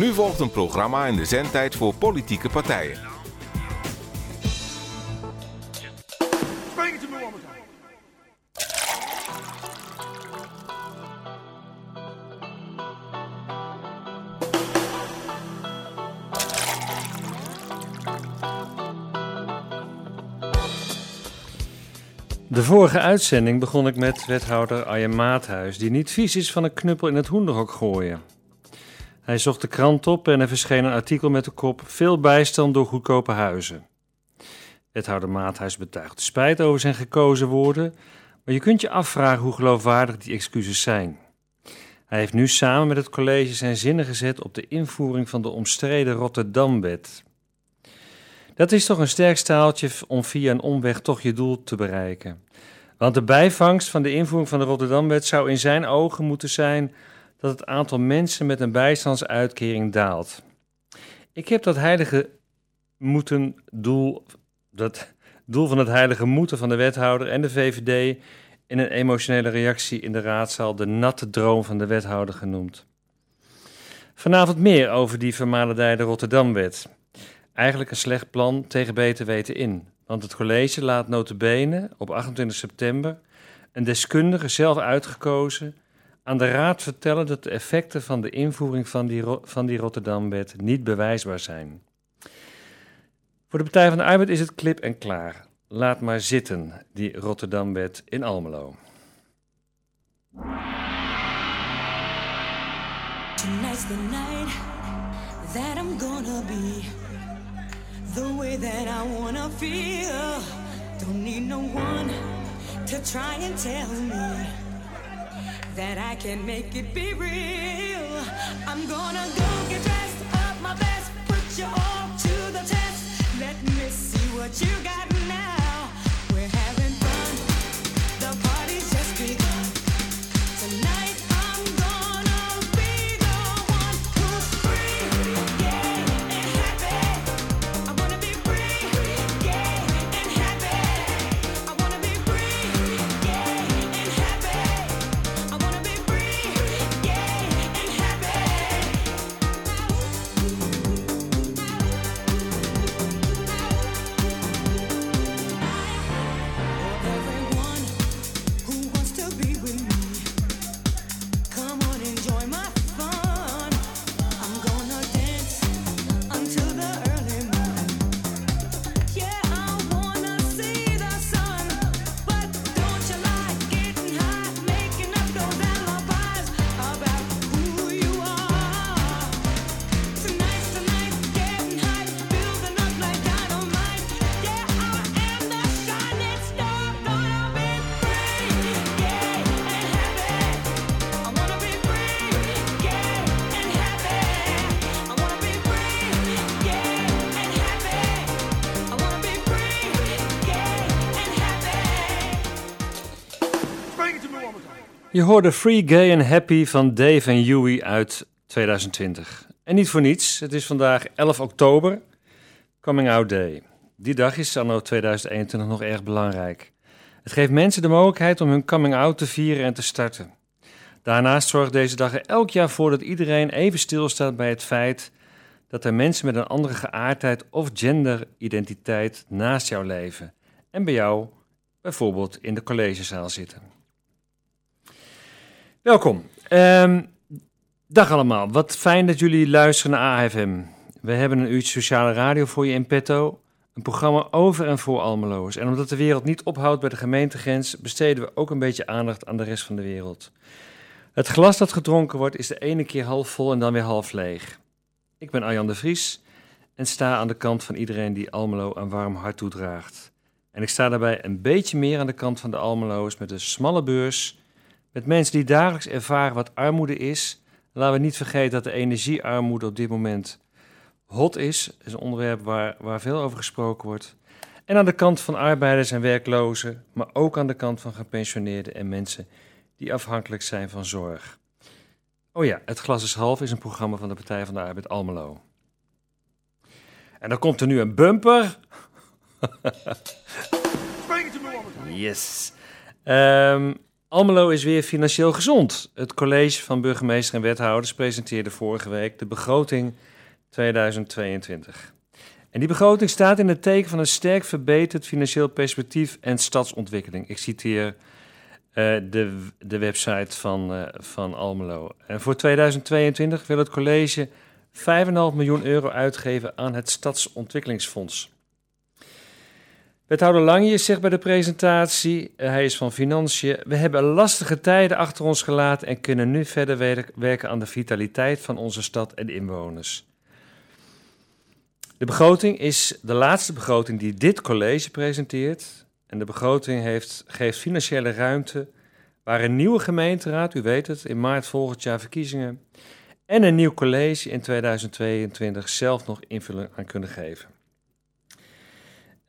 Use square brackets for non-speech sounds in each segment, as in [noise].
Nu volgt een programma in de zendtijd voor politieke partijen. De vorige uitzending begon ik met wethouder Arjen Maathuis, die niet vies is van een knuppel in het hoenderhok gooien. Hij zocht de krant op en er verscheen een artikel met de kop Veel bijstand door goedkope huizen. Wethouder Maathuis betuigt spijt over zijn gekozen woorden, maar je kunt je afvragen hoe geloofwaardig die excuses zijn. Hij heeft nu samen met het college zijn zinnen gezet op de invoering van de omstreden Rotterdam-wet. Dat is toch een sterk staaltje om via een omweg toch je doel te bereiken. Want de bijvangst van de invoering van de Rotterdamwet zou in zijn ogen moeten zijn dat het aantal mensen met een bijstandsuitkering daalt. Ik heb dat heilige moeten doel, dat doel van het heilige moeten van de wethouder en de VVD in een emotionele reactie in de raadzaal de natte droom van de wethouder genoemd. Vanavond meer over die vermalendijde Rotterdamwet. Eigenlijk een slecht plan tegen beter weten in. Want het college laat notabene op 28 september een deskundige zelf uitgekozen aan de raad vertellen dat de effecten van de invoering van die, van die Rotterdamwet niet bewijsbaar zijn. Voor de Partij van de Arbeid is het klip en klaar. Laat maar zitten, die Rotterdamwet in Almelo. Tonight's the night that I'm gonna be the way that I wanna feel. Don't need no one to try and tell me that I can make it be real. I'm gonna go get dressed up my best, put you all to the test. Let me see what you got Je hoorde Free, Gay and Happy van Dave en Huey uit 2020. En niet voor niets, het is vandaag 11 oktober, Coming Out Day. Die dag is anno 2021 nog erg belangrijk. Het geeft mensen de mogelijkheid om hun coming out te vieren en te starten. Daarnaast zorgt deze dag er elk jaar voor dat iedereen even stilstaat bij het feit dat er mensen met een andere geaardheid of genderidentiteit naast jou leven en bij jou bijvoorbeeld in de collegezaal zitten. Welkom. Ehm, dag allemaal. Wat fijn dat jullie luisteren naar AFM. We hebben een uurtje sociale radio voor je in petto. Een programma over en voor Almeloers. En omdat de wereld niet ophoudt bij de gemeentegrens, besteden we ook een beetje aandacht aan de rest van de wereld. Het glas dat gedronken wordt is de ene keer half vol en dan weer half leeg. Ik ben Arjan de Vries en sta aan de kant van iedereen die Almelo een warm hart toedraagt. En ik sta daarbij een beetje meer aan de kant van de Almeloers met een smalle beurs, met mensen die dagelijks ervaren wat armoede is. Laten we niet vergeten dat de energiearmoede op dit moment hot is. Dat is een onderwerp waar, waar veel over gesproken wordt. En aan de kant van arbeiders en werklozen, maar ook aan de kant van gepensioneerden en mensen die afhankelijk zijn van zorg. Oh ja, Het Glas is Half is een programma van de Partij van de Arbeid Almelo. En dan komt er nu een bumper. yes. Ehm, Almelo is weer financieel gezond. Het college van burgemeester en wethouders presenteerde vorige week de begroting 2022. En die begroting staat in het teken van een sterk verbeterd financieel perspectief en stadsontwikkeling. Ik citeer uh, de, de website van, uh, van Almelo. En voor 2022 wil het college 5,5 miljoen euro uitgeven aan het Stadsontwikkelingsfonds. Wethouder Langje zegt bij de presentatie, uh, hij is van Financiën, we hebben lastige tijden achter ons gelaten en kunnen nu verder werken aan de vitaliteit van onze stad en inwoners. De begroting is de laatste begroting die dit college presenteert. En de begroting heeft, geeft financiële ruimte waar een nieuwe gemeenteraad, u weet het, in maart volgend jaar verkiezingen, en een nieuw college in 2022 zelf nog invulling aan kunnen geven.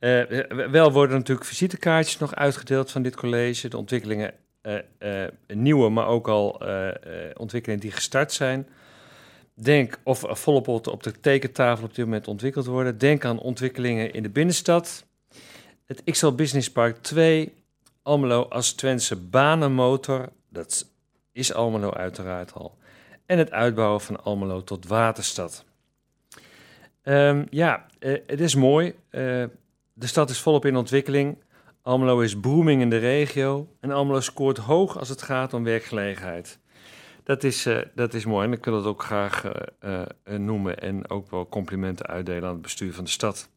Uh, wel worden natuurlijk visitekaartjes nog uitgedeeld van dit college. De ontwikkelingen, uh, uh, nieuwe, maar ook al ontwikkelingen die gestart zijn. Denk, of volop op de tekentafel op dit moment ontwikkeld worden. Denk aan ontwikkelingen in de binnenstad. Het XL Business Park 2, Almelo als Twentse banenmotor. Dat is Almelo uiteraard al. En het uitbouwen van Almelo tot waterstad. Um, ja, het is mooi. Uh, de stad is volop in ontwikkeling. Almelo is booming in de regio. En Almelo scoort hoog als het gaat om werkgelegenheid. Dat is, uh, dat is mooi en ik wil dat ook graag uh, uh, noemen en ook wel complimenten uitdelen aan het bestuur van de stad.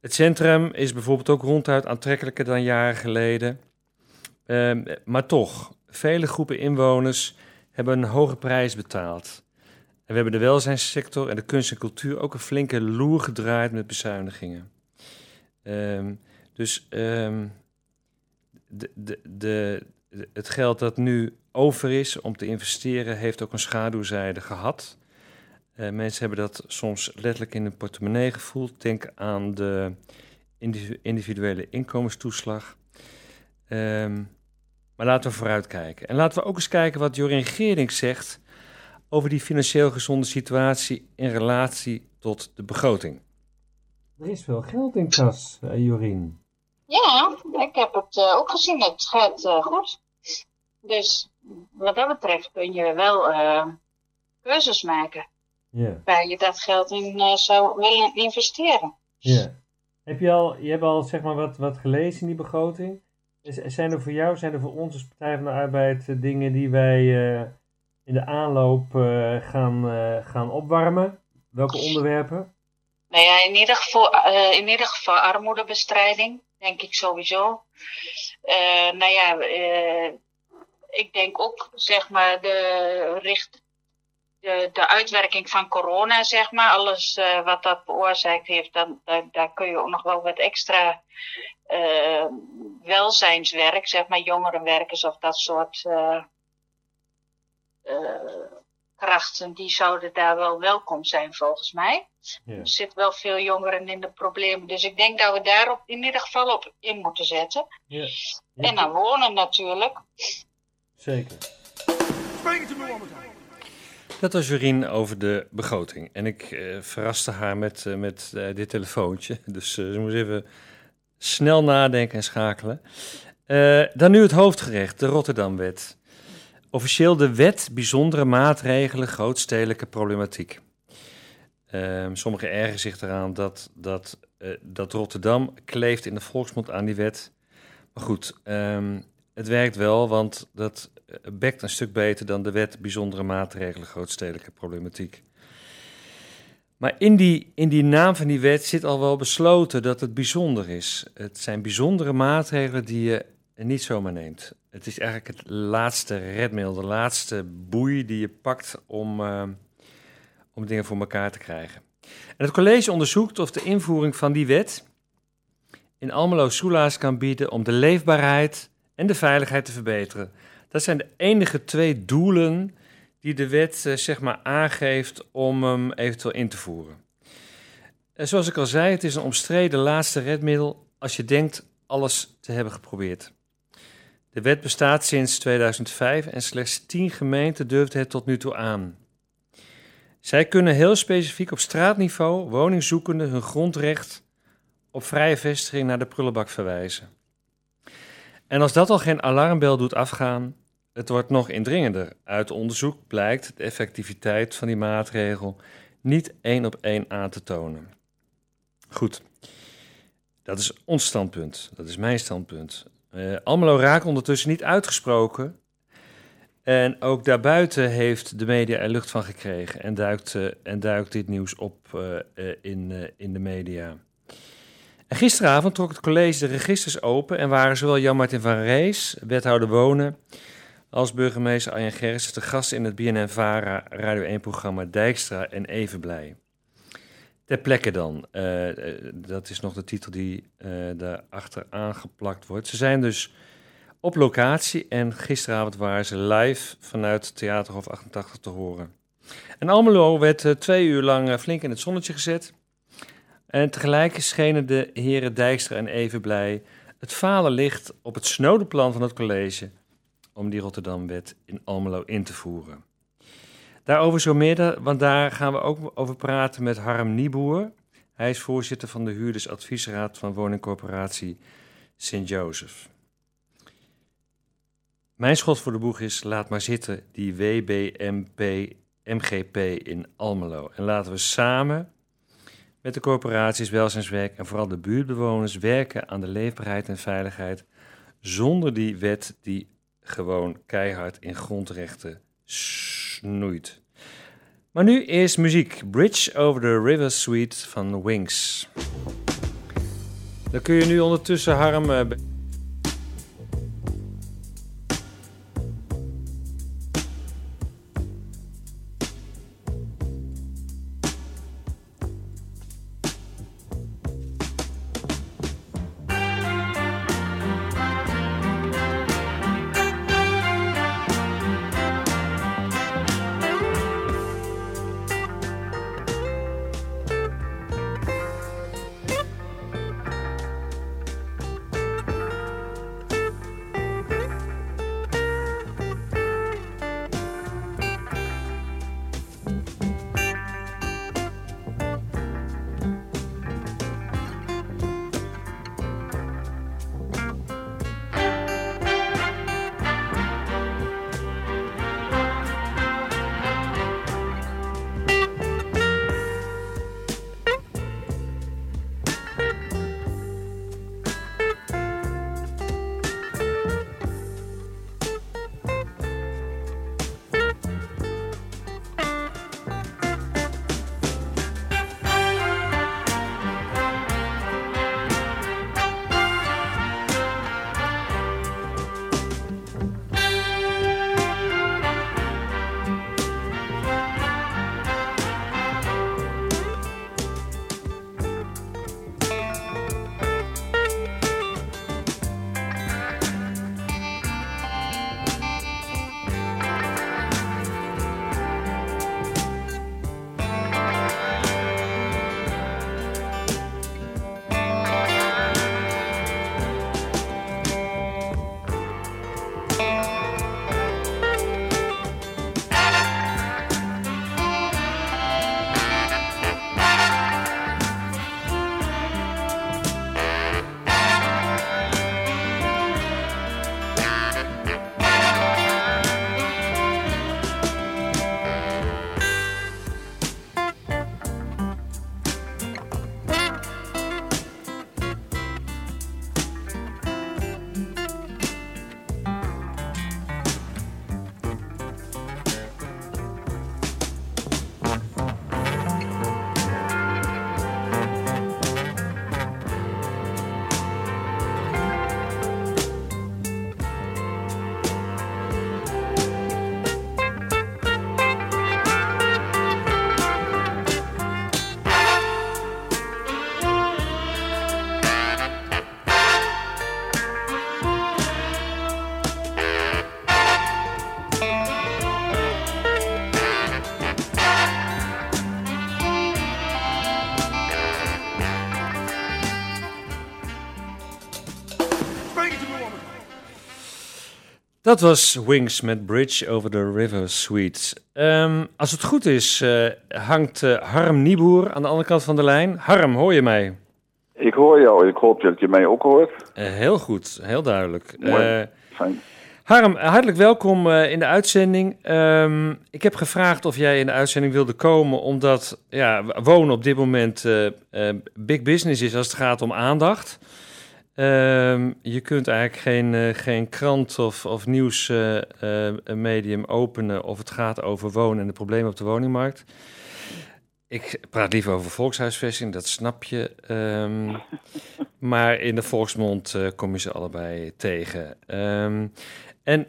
Het centrum is bijvoorbeeld ook ronduit aantrekkelijker dan jaren geleden. Ehm, maar toch, vele groepen inwoners hebben een hoge prijs betaald. En we hebben de welzijnssector en de kunst en cultuur ook een flinke loer gedraaid met bezuinigingen. Um, dus um, de, de, de, het geld dat nu over is om te investeren, heeft ook een schaduwzijde gehad. Uh, mensen hebben dat soms letterlijk in hun portemonnee gevoeld. Denk aan de individuele inkomenstoeslag. Um, maar laten we vooruitkijken. En laten we ook eens kijken wat Jorin Geering zegt over die financieel gezonde situatie in relatie tot de begroting. Er is veel geld in kas, uh, Jorien. Ja, ik heb het uh, ook gezien. Het gaat uh, goed. Dus wat dat betreft kun je wel keuzes maken. Waar je dat geld in zou willen investeren. Ja. Heb je al, je hebt al zeg maar wat, wat gelezen in die begroting? Zijn er voor jou, zijn er voor ons als Partij van de Arbeid dingen die wij in de aanloop gaan, gaan opwarmen? Welke onderwerpen? Nou ja, in ieder geval, in ieder geval armoedebestrijding, denk ik sowieso. nou ja, ik denk ook, zeg maar, de, richt, de, de uitwerking van corona, zeg maar, alles wat dat veroorzaakt heeft, dan, daar, daar kun je ook nog wel wat extra welzijnswerk, zeg maar, jongerenwerkers of dat soort krachten, die zouden daar wel welkom zijn, volgens mij. Ja. Er zitten wel veel jongeren in de problemen, dus ik denk dat we daar in ieder geval op in moeten zetten. Ja. Ja. En dan wonen natuurlijk. Zeker. Dat was Jorien over de begroting. En ik uh, verraste haar met, uh, met uh, dit telefoontje. [laughs] Dus ze moest even snel nadenken en schakelen. dan nu het hoofdgerecht, de Rotterdamwet. Officieel de wet bijzondere maatregelen grootstedelijke problematiek. Ehm, sommigen ergeren zich eraan dat, dat, dat Rotterdam kleeft in de volksmond aan die wet. Maar goed, um, het werkt wel, want dat bekt een stuk beter dan de wet bijzondere maatregelen grootstedelijke problematiek. Maar in die, in die naam van die wet zit al wel besloten dat het bijzonder is. Het zijn bijzondere maatregelen die je niet zomaar neemt. Het is eigenlijk het laatste redmiddel, de laatste boei die je pakt om, uh, om dingen voor elkaar te krijgen. En het college onderzoekt of de invoering van die wet in Almelo soelaas kan bieden om de leefbaarheid en de veiligheid te verbeteren. Dat zijn de enige twee doelen die de wet uh, zeg maar aangeeft om hem eventueel in te voeren. En zoals ik al zei, het is een omstreden laatste redmiddel als je denkt alles te hebben geprobeerd. De wet bestaat sinds 2005 en slechts 10 gemeenten durfden het tot nu toe aan. Zij kunnen heel specifiek op straatniveau woningzoekenden hun grondrecht op vrije vestiging naar de prullenbak verwijzen. En als dat al geen alarmbel doet afgaan, het wordt nog indringender. Uit onderzoek blijkt de effectiviteit van die maatregel niet één op één aan te tonen. Goed, dat is ons standpunt. Dat is mijn standpunt. Uh, Almelo raakt ondertussen niet uitgesproken. En ook daarbuiten heeft de media er lucht van gekregen en duikt, uh, en duikt dit nieuws op uh, in, in de media. En gisteravond trok het college de registers open en waren zowel Jan-Martin van Rees, wethouder wonen, als burgemeester Arjen Gerritsen te gast in het BNN-VARA Radio 1-programma Dijkstra en Even Blij. Ter plekke dan. Uh, dat is nog de titel die uh, daarachter aangeplakt wordt. Ze zijn dus op locatie en gisteravond waren ze live vanuit Theaterhof 88 te horen. En Almelo werd twee uur lang flink in het zonnetje gezet. En tegelijk schenen de heren Dijkstra en Even Blij het falen licht op het snode plan van het college om die Rotterdamwet in Almelo in te voeren. Daarover zo meer, want daar gaan we ook over praten met Harm Nieboer. Hij is voorzitter van de huurdersadviesraad van woningcorporatie Sint Joseph. Mijn schot voor de boeg is: laat maar zitten, die WBMP, MGP in Almelo. En laten we samen met de corporaties, welzijnswerk en vooral de buurtbewoners werken aan de leefbaarheid en veiligheid. Zonder die wet die gewoon keihard in grondrechten snoeit. Maar nu is muziek. Bridge over the River Suite van Wings. Dan kun je nu ondertussen Harm... Dat was Wings met Bridge over the River Suite. Um, als het goed is, uh, hangt uh, Harm Nieboer aan de andere kant van de lijn. Harm, hoor je mij? Ik hoor jou. Ik hoop dat je mij ook hoort. Uh, heel goed, heel duidelijk. Mooi. Fijn. Harm, hartelijk welkom in de uitzending. Um, ik heb gevraagd of jij in de uitzending wilde komen, omdat ja, wonen op dit moment big business is als het gaat om aandacht. Um, je kunt eigenlijk geen, geen krant of, of nieuwsmedium openen of het gaat over wonen en de problemen op de woningmarkt. Ik praat liever over volkshuisvesting, dat snap je. Um, [laughs] maar in de volksmond uh, kom je ze allebei tegen. Um, en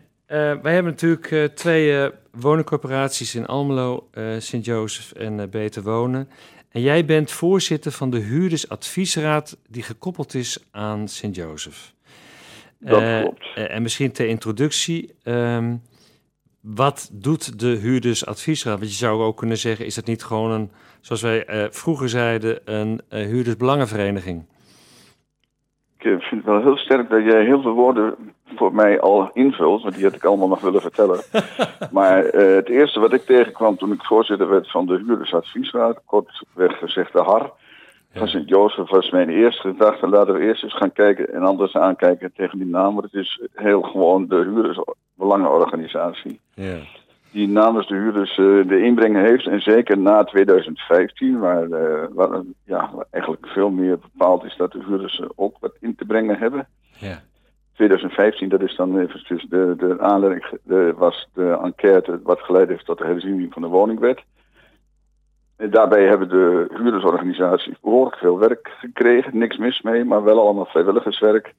wij hebben natuurlijk twee woningcorporaties in Almelo, Sint-Jozef en Beter Wonen. En jij bent voorzitter van de huurdersadviesraad die gekoppeld is aan Sint-Jozef. Dat klopt. en misschien ter introductie. Um, wat doet de huurdersadviesraad? Want je zou ook kunnen zeggen, is dat niet gewoon een, zoals wij uh, vroeger zeiden, een uh, huurdersbelangenvereniging? Ik vind het wel heel sterk dat jij heel veel woorden voor mij al invult, want die had ik allemaal nog willen vertellen. [laughs] maar uh, het eerste wat ik tegenkwam toen ik voorzitter werd van de huurdersadviesraad, kortweg gezegd de HAR, van Sint-Jozef was mijn eerste gedachte. Laten we eerst eens gaan kijken en anders aankijken tegen die naam. Want het is heel gewoon de huurdersbelangenorganisatie. Ja. Die namens de huurders uh, de inbreng heeft. En zeker na 2015, waar, uh, waar, ja, waar eigenlijk veel meer bepaald is dat de huurders ook wat in te brengen hebben. Ja. 2015, dat is dan eventjes de, de aanleiding, de, was de enquête wat geleid heeft tot de herziening van de woningwet. Daarbij hebben de huurdersorganisaties behoorlijk veel werk gekregen. Niks mis mee, maar wel allemaal vrijwilligerswerk.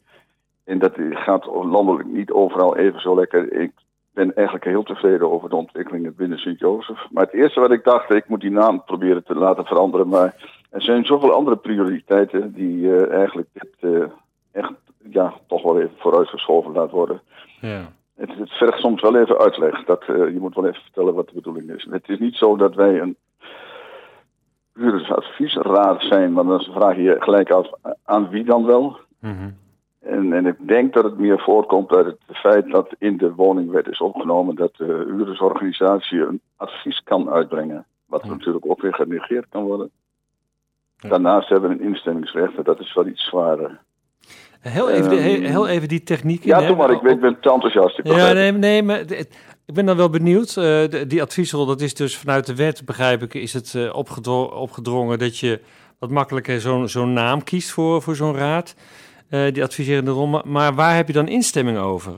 En dat gaat landelijk niet overal even zo lekker. Ik ben eigenlijk heel tevreden over de ontwikkelingen binnen Sint-Jozef. Maar het eerste wat ik dacht, ik moet die naam proberen te laten veranderen. Maar er zijn zoveel andere prioriteiten die uh, eigenlijk dit uh, echt ja, toch wel even vooruitgeschoven laat worden. Ja. Het, het vergt soms wel even uitleg. Dat, uh, je moet wel even vertellen wat de bedoeling is. Het is niet zo dat wij een huurdersadviesraad zijn, maar dan vraag je je gelijk af aan wie dan wel. Mm -hmm. En, en, ik denk dat het meer voorkomt uit het feit dat in de woningwet is opgenomen dat de huurdersorganisatie een advies kan uitbrengen. Wat Ja. natuurlijk ook weer genegeerd kan worden. Ja. Daarnaast hebben we een instellingsrecht en dat is wel iets zwaarder. Heel even, die- heel, heel even die techniek. Ja, doe maar, ik, ben- ik ben te enthousiast. Ik Ja, nee, nee, maar ik ben dan wel benieuwd. Eh, die adviesrol, dat is dus vanuit de wet, begrijp ik, is het eh, opgedro- opgedrongen dat je wat makkelijker zo'n zo'n naam kiest voor, voor zo'n raad, eh, die adviserende rol. Maar, waar heb je dan instemming over?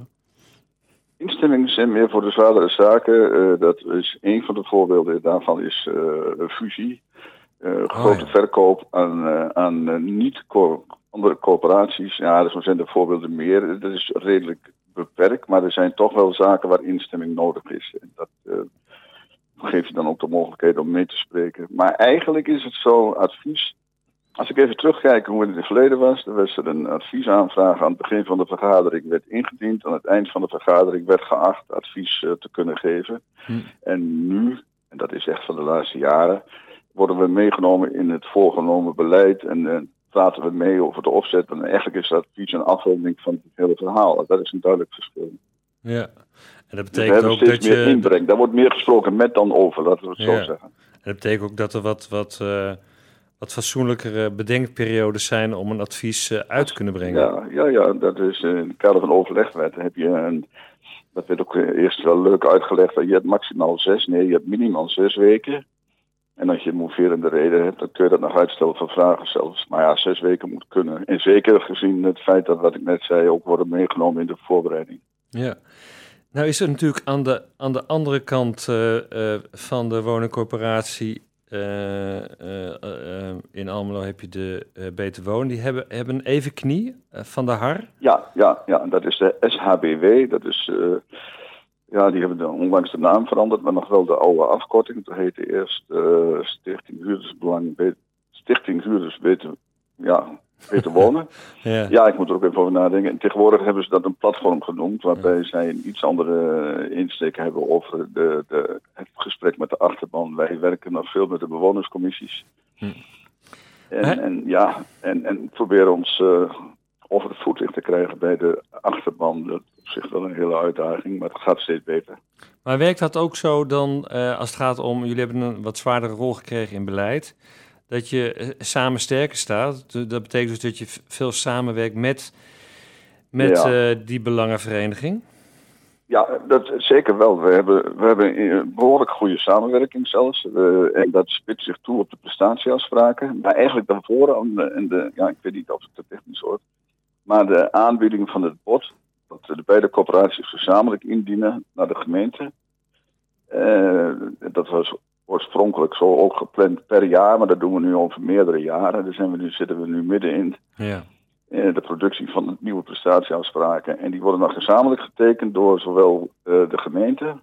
Instemmingen zijn meer voor de zwaardere zaken. Eh, dat is een van de voorbeelden daarvan is eh, fusie. Eh, grote ja. verkoop aan, aan niet co- andere corporaties. Ja, er zijn er voorbeelden meer. Dat is redelijk beperkt, maar er zijn toch wel zaken waar instemming nodig is. En dat geeft je dan ook de mogelijkheid om mee te spreken. Maar eigenlijk is het zo, advies. Als ik even terugkijk hoe het in het verleden was, dan was er een adviesaanvraag aan het begin van de vergadering werd ingediend. Aan het eind van de vergadering werd geacht advies eh, te kunnen geven. Hm. En nu, en dat is echt van de laatste jaren, worden we meegenomen in het voorgenomen beleid en eh, praten we mee over de opzet. En eigenlijk is dat advies een afronding van het hele verhaal. Dat is een duidelijk verschil. Ja. En dat Dus betekent ook steeds dat meer je. inbreng. Daar wordt meer gesproken met dan over, laten we het Ja. zo zeggen. En dat betekent ook dat er wat, wat, eh, wat fatsoenlijkere bedenkperiodes zijn om een advies eh, uit te kunnen brengen. Ja, ja, ja, dat is eh, in het kader van overlegwet heb je een, dat werd ook eh, eerst wel leuk uitgelegd, dat je hebt maximaal zes, nee, je hebt minimaal zes weken. En als je een moverende reden hebt, dan kun je dat nog uitstellen van vragen zelfs. Maar ja, zes weken moet kunnen. En zeker gezien het feit dat, wat ik net zei, ook worden meegenomen in de voorbereiding. Ja. Nou is er natuurlijk aan de, aan de andere kant van de woningcorporatie in Almelo heb je de eh Beter Wonen. Die hebben, hebben een even knie eh, van de HAR. Ja, ja, ja, dat is de SHBW. Dat is, eh, ja, die hebben onlangs de naam veranderd, maar nog wel de oude afkorting. Dat heette eerst eh, Stichting Huurdersbelang, Be- Stichting Huurders Beter, ja, Beter Wonen. [laughs] Ja. Ja, ik moet er ook even over nadenken. En tegenwoordig hebben ze dat een platform genoemd, waarbij zij een iets andere insteek hebben over de, de, het gesprek met de achterban. Wij werken nog veel met de bewonerscommissies. Hm. En, en ja, en, en proberen ons eh, over het voetlicht te krijgen bij de achterban. Dat is op zich wel een hele uitdaging, maar het gaat steeds beter. Maar werkt dat ook zo dan, eh, als het gaat om, jullie hebben een wat zwaardere rol gekregen in beleid, dat je samen sterker staat. Dat betekent dus dat je veel samenwerkt met, met die belangenvereniging. Ja, dat zeker wel. We hebben, we hebben een behoorlijk goede samenwerking zelfs. en dat spitst zich toe op de prestatieafspraken. Maar eigenlijk daarvoor, en de, ja, ik weet niet of het te technisch wordt, maar de aanbieding van het bod, dat de beide corporaties gezamenlijk indienen naar de gemeente. Uh, dat was oorspronkelijk zo ook gepland per jaar, maar dat doen we nu over meerdere jaren. Daar zijn we nu, zitten we nu middenin. Ja. Eh, de productie van de nieuwe prestatieafspraken. En die worden dan gezamenlijk getekend door zowel eh, de gemeente,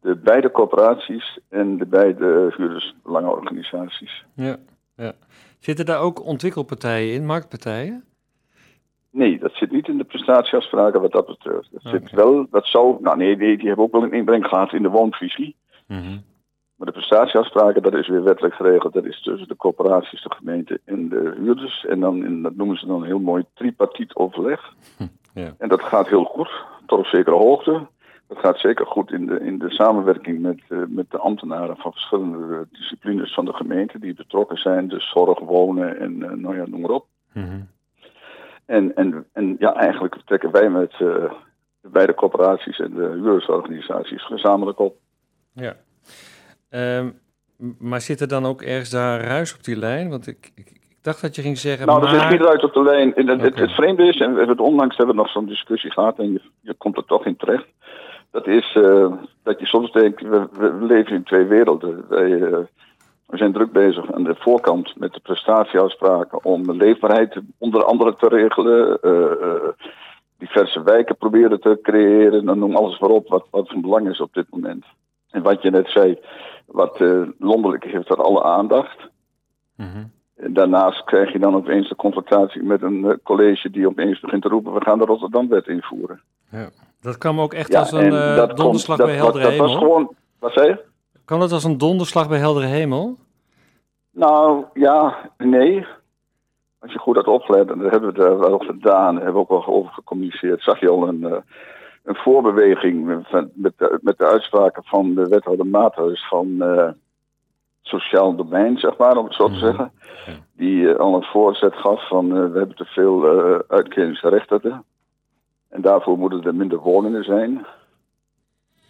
de beide corporaties en de beide huurdersbelangenorganisaties. Ja, ja. Zitten daar ook ontwikkelpartijen in, marktpartijen? Nee, dat zit niet in de prestatieafspraken wat dat betreft. Dat zit wel, dat zou, nou nee, die, die hebben ook wel een inbreng gehad in de woonvisie. Mm maar de prestatieafspraken, dat is weer wettelijk geregeld. Dat is tussen de corporaties, de gemeente en de huurders. En dan, in, dat noemen ze dan een heel mooi tripartiet overleg. Hm, ja. En dat gaat heel goed, tot op zekere hoogte. Dat gaat zeker goed in de, in de samenwerking met, uh, met de ambtenaren van verschillende disciplines van de gemeente die betrokken zijn. Dus zorg, wonen en uh, nou ja, noem maar op. Mm en, en, en ja, eigenlijk trekken wij met uh, de beide corporaties en de huurdersorganisaties gezamenlijk op. Ja. Um, maar zit er dan ook ergens daar ruis op die lijn? Want ik, ik, ik dacht dat je ging zeggen. Nou, maar... er zit geen ruis op de lijn. Het, het, het, vreemde is, en we hebben het onlangs hebben we nog zo'n discussie gehad en je, je komt er toch in terecht. Dat is uh, dat je soms denkt, we, we, leven in twee werelden. Wij, uh, we zijn druk bezig aan de voorkant met de prestatieafspraken om leefbaarheid onder andere te regelen. Uh, diverse wijken proberen te creëren. Dan noem alles waarop wat, wat van belang is op dit moment. En wat je net zei, wat uh, landelijk heeft er alle aandacht. Mm Daarnaast krijg je dan opeens de confrontatie met een uh, college die opeens begint te roepen: we gaan de Rotterdamwet invoeren. Ja, dat kwam ook echt als een uh, donderslag bij heldere hemel. Dat was gewoon, wat zei je? Kan het als een donderslag bij heldere hemel? Nou ja, nee. Als je goed had opgelet, en dat hebben we daar wel gedaan, hebben we ook wel over gecommuniceerd, zag je al een een voorbeweging met de, met de uitspraken van de wethouder Maathuis van uh, sociaal domein, zeg maar, om het zo te mhm. zeggen. Die uh, al een voorzet gaf van uh, we hebben te veel uitkeringsgerechtigden. En daarvoor moeten er minder woningen zijn.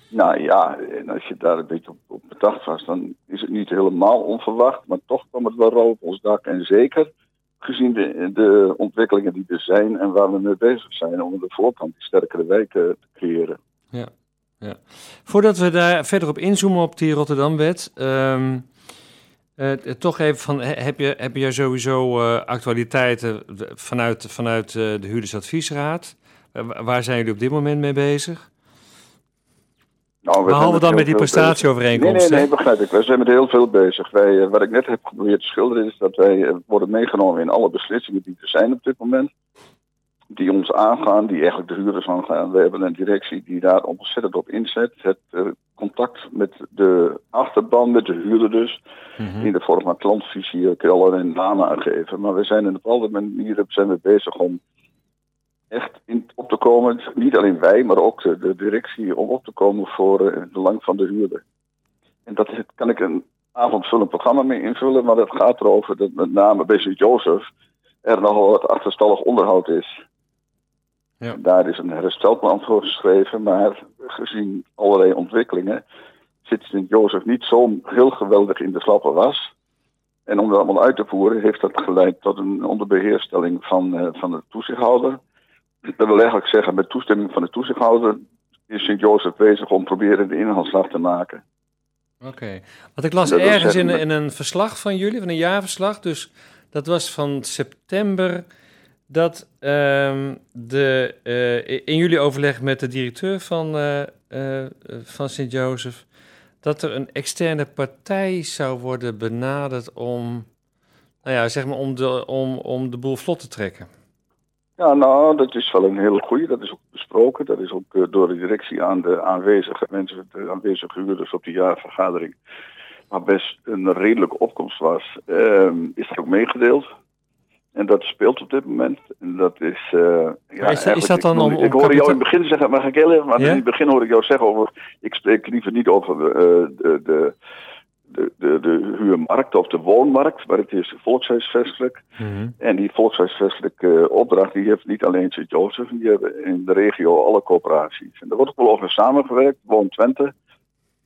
Nou ja, en als je daar een beetje op, op bedacht was, dan is het niet helemaal onverwacht. Maar toch kwam het wel op ons dak. En zeker gezien de, de, ontwikkelingen die er zijn en waar we mee bezig zijn om de voorkant die sterkere wijken te creëren. Ja, ja. Voordat we daar verder op inzoomen op die Rotterdamwet, um, uh, toch even van, heb je, heb je sowieso uh, actualiteiten vanuit, vanuit uh, de Huurdersadviesraad? waar zijn jullie op dit moment mee bezig? Nou, we Behalve dan met die prestatieovereenkomst. Nee, nee, nee, begrijp ik. We zijn met heel veel bezig. Wij, uh, wat ik net heb geprobeerd te schilderen is dat wij uh, worden meegenomen in alle beslissingen die er zijn op dit moment. Die ons aangaan, die eigenlijk de huurders aangaan. We hebben een directie die daar ontzettend op inzet. Het uh, contact met de achterban, met de huurder dus. Mm -hmm. In de vorm van klantvisie kun je allerlei namen aangeven. Maar we zijn in op alle manieren zijn we bezig om echt komen, niet alleen wij, maar ook de, de directie, om op te komen voor uh, het belang van de huurder. En dat kan ik een avondvullend programma mee invullen, maar dat gaat erover dat met name bij Sint-Jozef er nogal wat achterstallig onderhoud is. Ja. Daar is een herstelplan voor geschreven, maar gezien allerlei ontwikkelingen zit Sint-Jozef niet zo heel geweldig in de slappe was. En om dat allemaal uit te voeren heeft dat geleid tot een onderbeheerstelling van, uh, van de toezichthouder. Dat wil eigenlijk zeggen, met toestemming van de toezichthouder is Sint-Jozef bezig om proberen de inhaalslag te maken. Oké, okay. want ik las ergens in, in, een verslag van jullie, van een jaarverslag, dus dat was van september, dat um, de, uh, in jullie overleg met de directeur van, uh, uh, van Sint-Jozef, dat er een externe partij zou worden benaderd om, nou ja, zeg maar om de, om, om de boel vlot te trekken. Ja, nou, dat is wel een hele goede. Dat is ook besproken. Dat is ook uh, door de directie aan de aanwezige mensen, de aanwezige huurders op de jaarvergadering, waar best een redelijke opkomst was, uh, is er ook meegedeeld. En dat speelt op dit moment. En dat is. Uh, ja, is, is, dat dan ik, om, Ik hoorde jou in het begin zeggen, mag ik heel even, maar ja? in het begin hoorde ik jou zeggen over. Ik spreek liever niet over de, de de, de, de huurmarkt of de woonmarkt, maar het is volkshuisvestelijk. Mhm. En die volkshuisvestelijke opdracht die heeft niet alleen Sint-Jozef, die hebben in de regio alle coöperaties. En daar wordt ook wel over samengewerkt. Woon Twente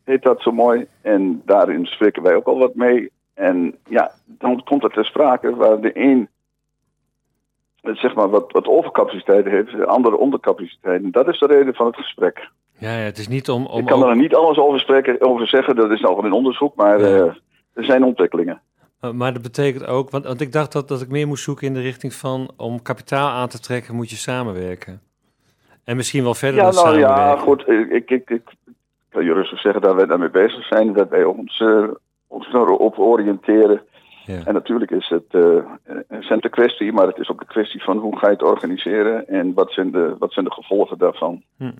heet dat zo mooi. En daarin spreken wij ook al wat mee. En ja, dan komt het ter sprake waar de een zeg maar wat, wat overcapaciteit heeft, de andere ondercapaciteit. En dat is de reden van het gesprek. Ja, ja, het is niet om... om Ik kan ook- er niet alles over, spreken, over zeggen, dat is nog in onderzoek, maar Ja. eh, er zijn ontwikkelingen. Uh, Maar dat betekent ook, want, want ik dacht dat, dat ik meer moest zoeken in de richting van om kapitaal aan te trekken moet je samenwerken. En misschien wel verder Ja, dan nou ja, samenwerken. goed. Ik, ik, ik, ik kan je rustig zeggen dat wij daarmee bezig zijn. Dat wij ons, eh ons erop oriënteren. Ja. En natuurlijk is het eh, een centen kwestie, maar het is ook een kwestie van hoe ga je het organiseren en wat zijn de, wat zijn de gevolgen daarvan. Hm.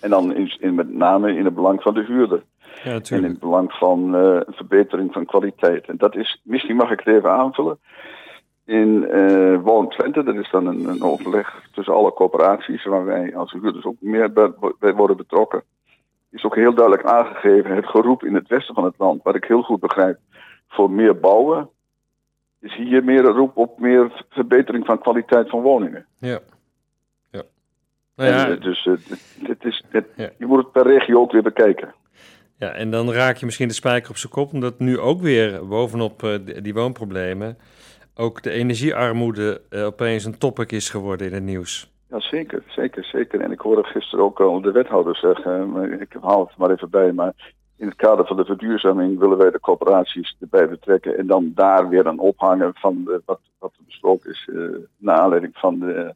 En dan in, in, met name in het belang van de huurder. Ja, En in het belang van eh, verbetering van kwaliteit. En dat is, misschien mag ik het even aanvullen. In eh Woon Twente, dat is dan een, een overleg tussen alle coöperaties, waar wij als huurders ook meer bij, bij worden betrokken. Is ook heel duidelijk aangegeven het geroep in het westen van het land, wat ik heel goed begrijp, voor meer bouwen. Is hier meer een roep op meer verbetering van kwaliteit van woningen. Ja. Nou ja, En, eh, dus eh, het, het is, het, Ja. je moet het per regio ook weer bekijken. ja, en dan raak je misschien de spijker op zijn kop, omdat nu ook weer bovenop eh, die, woonproblemen ook de energiearmoede opeens een topic is geworden in het nieuws. Ja, zeker, zeker, zeker. En ik hoorde gisteren ook al de wethouder zeggen, maar ik haal het maar even bij, maar in het kader van de verduurzaming willen wij de corporaties erbij betrekken en dan daar weer aan ophangen van de, wat, wat er besproken is, eh naar aanleiding van de,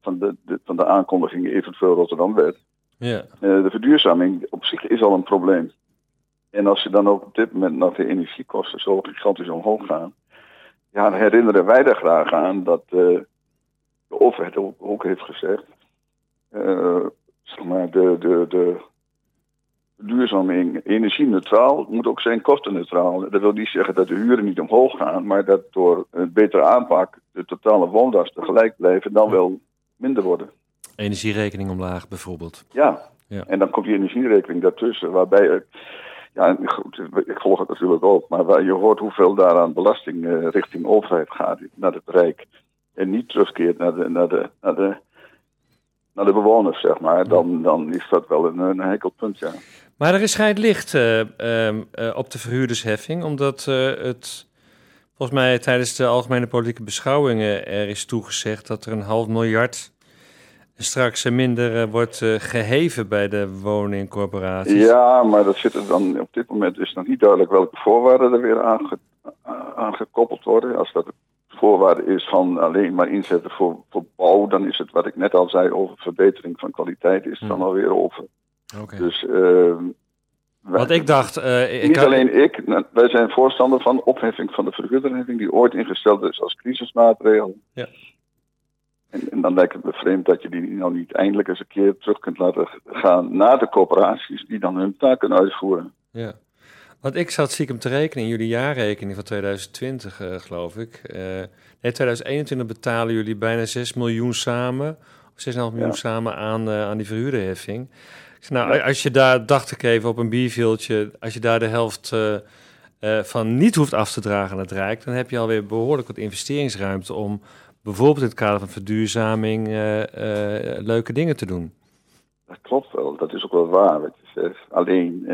van de, de, van de aankondiging eventueel Rotterdam-wet. Ja, Eh, de verduurzaming op zich is al een probleem. En als je dan ook op dit moment nog de energiekosten zo gigantisch omhoog gaan, ja, dan herinneren wij er graag aan dat eh, de overheid ook, heeft gezegd, eh, zeg maar, de, de, de verduurzaming energie-neutraal moet ook zijn kostenneutraal. Dat wil niet zeggen dat de huren niet omhoog gaan, maar dat door een betere aanpak de totale woonlasten gelijk blijven, dan wel minder worden. energierekening omlaag bijvoorbeeld. Ja. Ja. en dan komt die energierekening daartussen, waarbij ik, ja, goed, ik volg het natuurlijk ook, maar waar je hoort hoeveel daaraan belasting eh, richting overheid gaat, naar het Rijk, en niet terugkeert naar de, naar de, naar de, naar de bewoners, zeg maar, dan, dan is dat wel een, een heikel punt, ja. Maar er is schijnt licht eh, ehm, eh, op de verhuurdersheffing, omdat het volgens mij tijdens de algemene politieke beschouwingen er is toegezegd dat er een half miljard straks eh, minder eh, wordt eh, geheven bij de woningcorporaties. Ja, maar dat zit er dan, op dit moment is nog niet duidelijk welke voorwaarden er weer aange, aan gekoppeld worden. Als dat de voorwaarde is van alleen maar inzetten voor, voor bouw, dan is het wat ik net al zei over verbetering van kwaliteit, is het dan Hmm. alweer over. Oké. Dus, ehm, Want ik dacht, eh, ik niet kan- alleen ik, nou, wij zijn voorstander van opheffing van de verhuurderheffing, die ooit ingesteld is als crisismaatregel. Ja. En, en dan lijkt het me vreemd dat je die nou niet eindelijk eens een keer terug kunt laten gaan naar de corporaties die dan hun taak kunnen uitvoeren. Ja. Want ik zat stiekem te rekenen in jullie jaarrekening van 2020, eh, geloof ik. Eh nee, 2021 betalen jullie bijna 6 miljoen samen, of 6,5 miljoen Ja. samen aan, aan die verhuurderheffing. Zei, nou, als je daar, dacht ik even op een bierveeltje, als je daar de helft eh, eh, van niet hoeft af te dragen aan het Rijk, dan heb je alweer behoorlijk wat investeringsruimte om bijvoorbeeld in het kader van verduurzaming eh, leuke dingen te doen. Dat klopt wel, dat is ook wel waar je zegt. Alleen,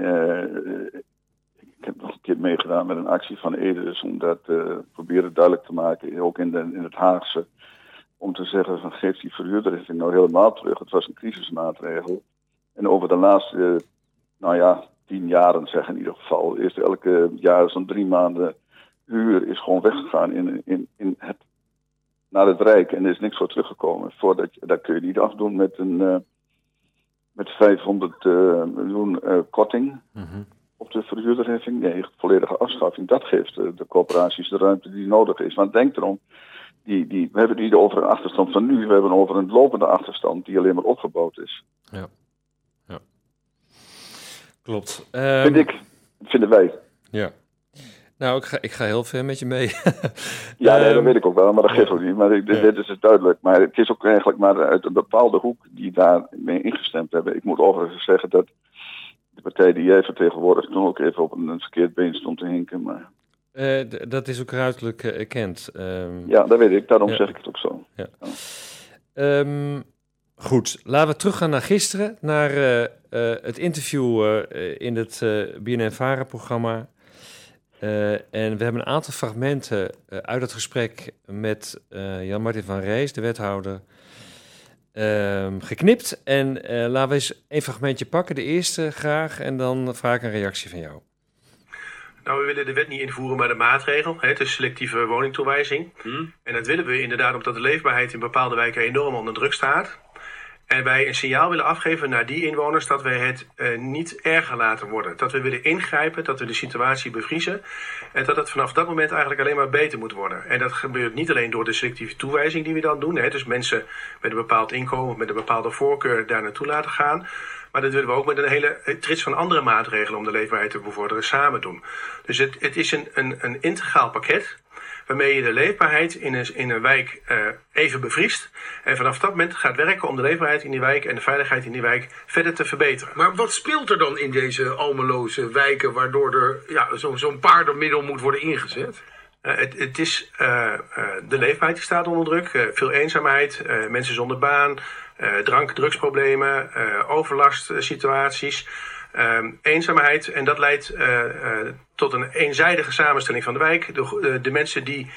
ik heb nog een keer meegedaan met een actie van Eders om dat proberen duidelijk te maken, ook in, de, in het Haagse. Om te zeggen van geef die verhuurderheffing nou helemaal terug. Het was een crisismaatregel. En over de laatste, nou ja, tien jaren zeg in ieder geval, is elke jaar zo'n drie maanden huur is gewoon weggegaan in, in, in het, naar het Rijk. En er is niks voor teruggekomen. Voordat je, dat kun je niet afdoen met een... eh, met 500 eh, miljoen eh, korting Mhm. op de verhuurderheffing. Nee, volledige afschaffing. Dat geeft eh, de corporaties de ruimte die nodig is. Want denk erom, die, die, we hebben het niet over een achterstand van nu. We hebben over een lopende achterstand die alleen maar opgebouwd is. Klopt. Ehm, Vind ik, vinden wij. Ja. Nou, ik ga, ik ga heel ver met je mee. [laughs] Ja, nee, dat Ehm, weet ik ook wel, maar dat geeft ook niet. Maar ik, dit, dit is het duidelijk. Maar het is ook eigenlijk maar uit een bepaalde hoek die daarmee ingestemd hebben. Ik moet overigens zeggen dat de partij die jij vertegenwoordigt toen ook even op een, verkeerd been stond te hinken. Maar... dat is ook ruidelijk erkend. Um, ja, dat weet ik. Daarom zeg ik het ook zo. Ja. Um, goed, laten we teruggaan naar gisteren. Naar het interview in het BNN-Vara-programma uh, en we hebben een aantal fragmenten uh, uit het gesprek met uh, Jan-Martin van Rees, de wethouder, ehm, geknipt. En laten we eens een fragmentje pakken, de eerste graag, en dan vraag ik een reactie van jou. Nou, we willen de wet niet invoeren met een maatregel, hè, de selectieve woningtoewijzing. Hmm. En dat willen we inderdaad omdat de leefbaarheid in bepaalde wijken enorm onder druk staat. En wij een signaal willen afgeven naar die inwoners dat wij het uh, niet erger laten worden. Dat we willen ingrijpen, dat we de situatie bevriezen. En dat het vanaf dat moment eigenlijk alleen maar beter moet worden. En dat gebeurt niet alleen door de selectieve toewijzing die we dan doen. Hè, dus mensen met een bepaald inkomen, met een bepaalde voorkeur daar naartoe laten gaan. Maar dat willen we ook met een hele trits van andere maatregelen om de leefbaarheid te bevorderen samen doen. Dus het, het is een, een, een integraal pakket waarmee je de leefbaarheid in een, in een wijk uh, even bevriest. En vanaf dat moment gaat werken om de leefbaarheid in die wijk en de veiligheid in die wijk verder te verbeteren. Maar wat speelt er dan in deze almeloze wijken waardoor er ja, zo'n zo paardenmiddel moet worden ingezet? Uh, het, het, is uh, de leefbaarheid die staat onder druk. veel eenzaamheid, mensen zonder baan, drank- drugsproblemen, overlastsituaties. Uh, eenzaamheid. En dat leidt uh, uh, tot een eenzijdige samenstelling van de wijk. De, de mensen die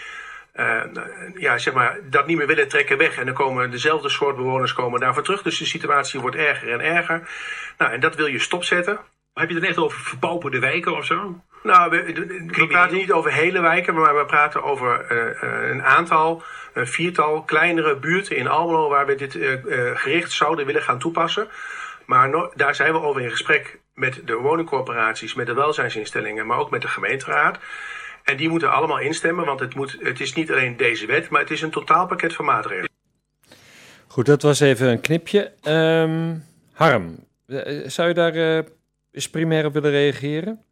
ja, zeg maar, dat niet meer willen trekken weg. En dan komen dezelfde soort bewoners komen daarvoor terug. Dus de situatie wordt erger en erger. Nou, en dat wil je stopzetten. Heb je het echt over verpauperde wijken of zo? Nou, we, we praten niet over hele wijken, maar we praten over een aantal, een viertal kleinere buurten in Almelo waar we dit gericht zouden willen gaan toepassen. Maar no, daar zijn we over in gesprek met de woningcorporaties, met de welzijnsinstellingen, maar ook met de gemeenteraad. En die moeten allemaal instemmen, want het, moet, het is niet alleen deze wet, maar het is een totaalpakket van maatregelen. Goed, dat was even een knipje. Um, Harm, eh, zou je daar uh, eens primair op willen reageren?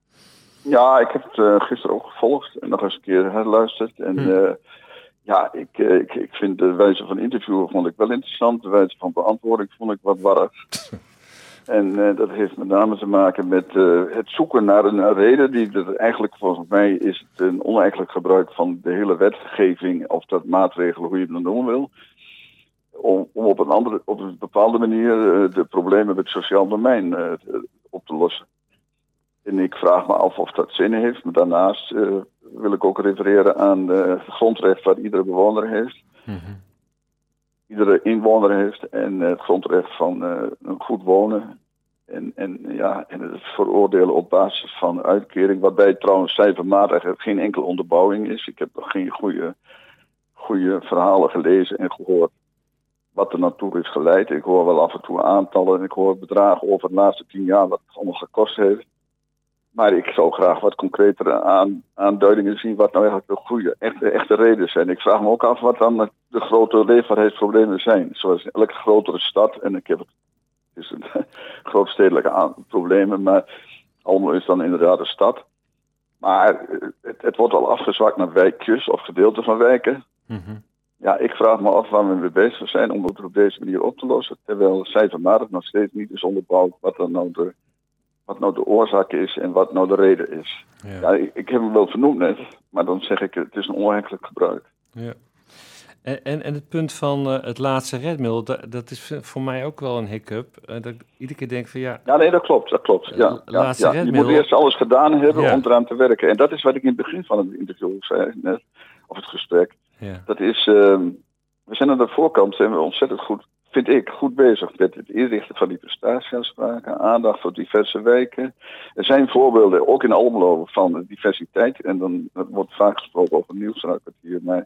Ja, ik heb het uh, gisteren ook gevolgd en nog eens een keer herluisterd. En hm. ja, ik, ik, ik vind de wijze van interviewen vond ik wel interessant. De wijze van beantwoording vond ik wat warrig. [laughs] En uh, dat heeft met name te maken met uh, het zoeken naar een, reden. Die dat eigenlijk volgens mij is het een oneigenlijk gebruik van de hele wetgeving. Of dat maatregelen, hoe je het dan noemen wil. Om, om op, een andere, op een bepaalde manier uh, de problemen met het sociaal domein op te lossen. En ik vraag me af of dat zin heeft. Maar daarnaast wil ik ook refereren aan het grondrecht wat iedere bewoner heeft. -hmm iedere inwoner heeft en het grondrecht van uh, een goed wonen. En, en, ja, en het veroordelen op basis van uitkering, waarbij trouwens cijfermatig geen enkele onderbouwing is. Ik heb geen goede, goede verhalen gelezen en gehoord wat er naartoe is geleid. Ik hoor wel af en toe aantallen en ik hoor bedragen over de laatste tien jaar wat het allemaal gekost heeft. Maar ik zou graag wat concretere aan, aanduidingen zien wat nou eigenlijk de goede, echte, echte redenen zijn. Ik vraag me ook af wat dan de grote leefbaarheidsproblemen zijn. Zoals elke grotere stad, en ik heb het, is een [laughs] grootstedelijke problemen, maar allemaal is dan inderdaad een stad. Maar het, het, wordt al afgezwakt naar wijkjes of gedeelten van wijken. Mm Ja, ik vraag me af waar we mee bezig zijn om het op deze manier op te lossen. Terwijl cijfermatig nog steeds niet is onderbouwd wat dan nou de wat nou de oorzaak is en wat nou de reden is. Ja. ik, ik, heb hem wel vernoemd net, maar dan zeg ik het is een oneigenlijk gebruik. Ja. En, en, en het punt van uh, het laatste redmiddel, dat, dat, is voor mij ook wel een hiccup. Uh, dat ik iedere keer denk van ja... Ja, nee, dat klopt, dat klopt. Ja, ja, ja. Je moet eerst alles gedaan hebben om eraan te werken. En dat is wat ik in het begin van het interview zei net, of het gesprek. Dat is, uh, we zijn aan de voorkant zijn we ontzettend goed vind ik, goed bezig met het inrichten van die prestatieafspraken, aandacht voor diverse wijken. Er zijn voorbeelden, ook in Almelo, van diversiteit. En dan wordt vaak gesproken over nieuwsruikwartier. Maar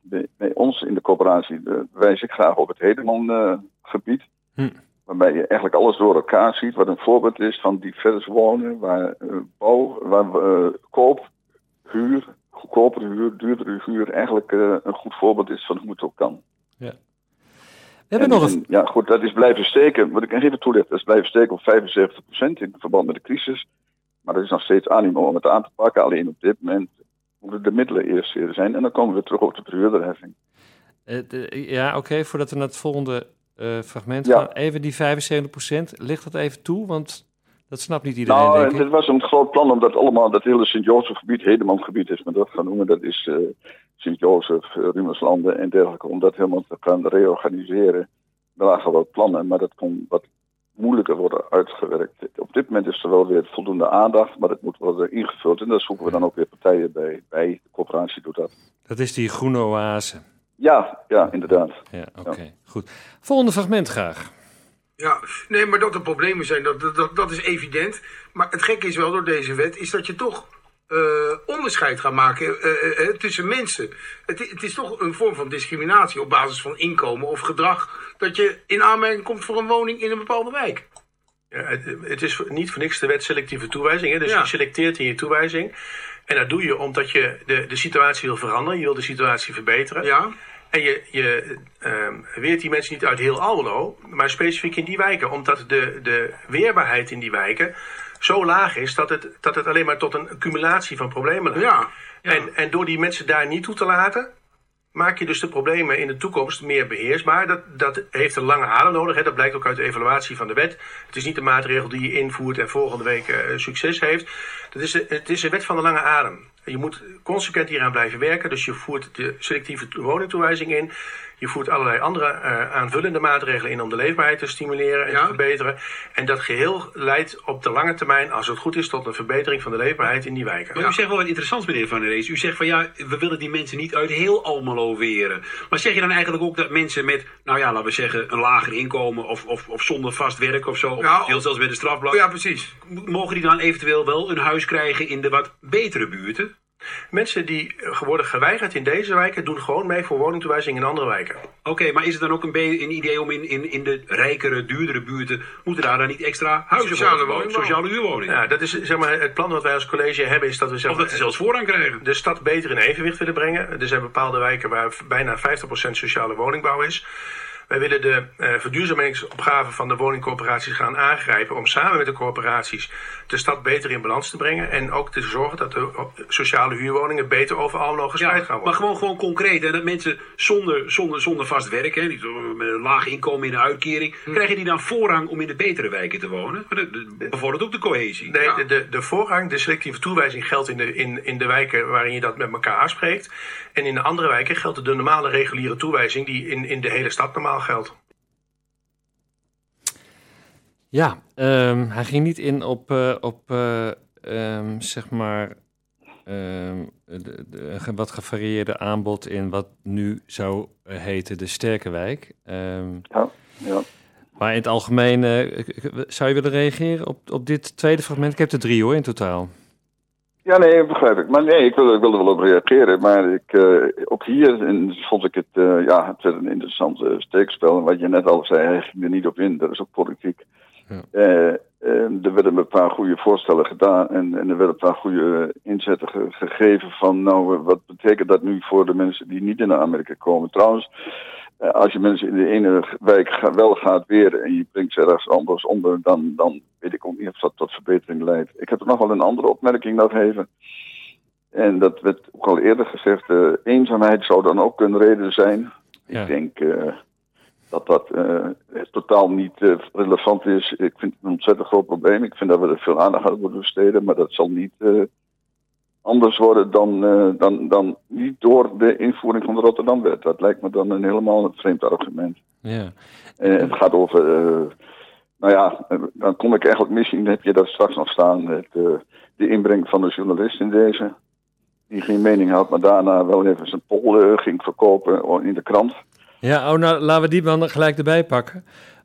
bij, bij, ons in de coöperatie uh, wijs ik graag op het Hedeman-gebied. hm. Waarbij je eigenlijk alles door elkaar ziet, wat een voorbeeld is van divers wonen, waar uh, bouw, waar uh, koop, huur, goedkopere huur, duurdere huur eigenlijk een goed voorbeeld is van hoe het ook kan. Ja. We hebben nog een... Ja, goed, dat is blijven steken. Wat ik even toelichten, dat is blijven steken op 75% in verband met de crisis. Maar er is nog steeds animo om het aan te pakken. Alleen op dit moment moeten de middelen eerst er zijn. En dan komen we terug op de verhuurderheffing. Uh, ja, oké. voordat we naar het volgende uh, fragment gaan. Even die 75%, ligt dat even toe? Want Dat snapt niet iedereen, Nou, denk ik. het was een groot plan om dat allemaal, dat hele Sint-Jozefgebied, Hedemangebied is men dat gaan noemen. Dat is eh, Sint-Jozef, uh, Rumerslanden en dergelijke. Om dat helemaal te gaan reorganiseren. Er lagen wel plannen, maar dat kon wat moeilijker worden uitgewerkt. Op dit moment is er wel weer voldoende aandacht, maar het moet worden ingevuld. En daar zoeken we dan ook weer partijen bij. Bij de coöperatie doet dat. Dat is die groene oase. Ja, ja, inderdaad. Ja, oké. Goed. Volgende fragment graag. Ja, nee, maar dat er problemen zijn, dat, dat, dat is evident. Maar het gekke is wel door deze wet, is dat je toch uh, onderscheid gaat maken uh, uh, tussen mensen. Het, het, is toch een vorm van discriminatie op basis van inkomen of gedrag... dat je in aanmerking komt voor een woning in een bepaalde wijk. Ja, het, het, is niet voor niks de wet selectieve toewijzing. Hè? Dus ja. je selecteert in je toewijzing. En dat doe je omdat je de, de situatie wil veranderen. Je wil de situatie verbeteren. Ja. En je, je um, weert die mensen niet uit heel Almelo, maar specifiek in die wijken. Omdat de, de weerbaarheid in die wijken zo laag is dat het, dat het alleen maar tot een accumulatie van problemen leidt. Ja, ja. En, en door die mensen daar niet toe te laten, maak je dus de problemen in de toekomst meer beheersbaar. Dat, dat heeft een lange adem nodig. Hè. Dat blijkt ook uit de evaluatie van de wet. Het is niet de maatregel die je invoert en volgende week uh, succes heeft. Dat is, het is een wet van de lange adem. Je moet consequent hieraan blijven werken. Dus je voert de selectieve woningtoewijzing in. Je voert allerlei andere uh, aanvullende maatregelen in om de leefbaarheid te stimuleren en ja. te verbeteren. En dat geheel leidt op de lange termijn, als het goed is, tot een verbetering van de leefbaarheid in die wijken. Maar u zegt wel wat interessants, meneer Van der Rees. U zegt van ja, we willen die mensen niet uit heel Almelo weren. Maar zeg je dan eigenlijk ook dat mensen met, nou ja, laten we zeggen, een lager inkomen of, of, of zonder vast werk of zo, Ja, of heel zelfs met een strafblad, Ja, precies. mogen die dan eventueel wel een huis krijgen in de wat betere buurten? Mensen die worden geweigerd in deze wijken, doen gewoon mee voor woningtoewijzing in andere wijken. Oké, maar is het dan ook een, idee om in, in, in de rijkere, duurdere buurten, moeten daar dan niet extra huizen Sociale woningbouw. Sociale huurwoningen? Ja, dat is zeg maar, het plan wat wij als college hebben, is dat we zeg Of maar, dat ze zelfs voorrang krijgen? de stad beter in evenwicht willen brengen. Er zijn bepaalde wijken waar bijna 50% sociale woningbouw is. Wij willen de uh, verduurzamingsopgave van de woningcorporaties gaan aangrijpen om samen met de corporaties de stad beter in balans te brengen en ook te zorgen dat de sociale huurwoningen beter over Almelo gespreid Ja, gaan maar worden. gewoon, gewoon concreet. Hè, dat mensen zonder, zonder, zonder vast werk, hè, zo met een laag inkomen in een uitkering, Hm. krijgen die dan voorrang om in de betere wijken te wonen? Bevordert ook de cohesie. Nee, Ja. de, de, de voorrang, de selectieve toewijzing geldt in de, in, in de wijken waarin je dat met elkaar afspreekt. En in de andere wijken geldt de normale reguliere toewijzing die in, in de hele stad normaal geldt. Ja, ehm, hij ging niet in op, eh, op eh, ehm, zeg maar, ehm, de, wat gevarieerde aanbod in wat nu zou heten de sterke wijk. Ehm, Ja, ja. maar in het algemeen, eh, zou je willen reageren op, op dit tweede fragment? Ik heb er drie hoor in totaal. Ja, nee, begrijp ik. Maar nee, ik wil, ik er wel op reageren. Maar ik, eh, ook hier en vond ik het, eh, ja, het werd een interessant eh, steekspel. En wat je net al zei, hij ging er niet op in. Dat is ook politiek. Ja. Er werden een paar goede voorstellen gedaan en, en er werden een paar goede inzetten ge- gegeven van, nou, wat betekent dat nu voor de mensen die niet in Amerika komen? Trouwens, als je mensen in de ene wijk wel gaat weren en je brengt ze ergens anders onder, dan, dan weet ik ook niet of dat tot verbetering leidt. Ik heb er nog wel een andere opmerking nog even. En dat werd ook al eerder gezegd, eh, eenzaamheid zou dan ook een reden zijn. Ja. Ik denk eh, dat dat eh, totaal niet eh, relevant is. Ik vind het een ontzettend groot probleem. Ik vind dat we er veel aandacht aan moeten besteden, maar dat zal niet eh, anders worden dan, eh, dan, dan niet door de invoering van de Rotterdamwet. Dat lijkt me dan een helemaal vreemd argument. Ja, Eh, het gaat over, eh, nou ja, dan kom ik eigenlijk misschien, heb je dat straks nog staan, het, de inbreng van de journalist in deze. Die geen mening had, maar daarna wel even zijn pol eh, ging verkopen in de krant. ja oh, nou, laten we die dan gelijk erbij pakken.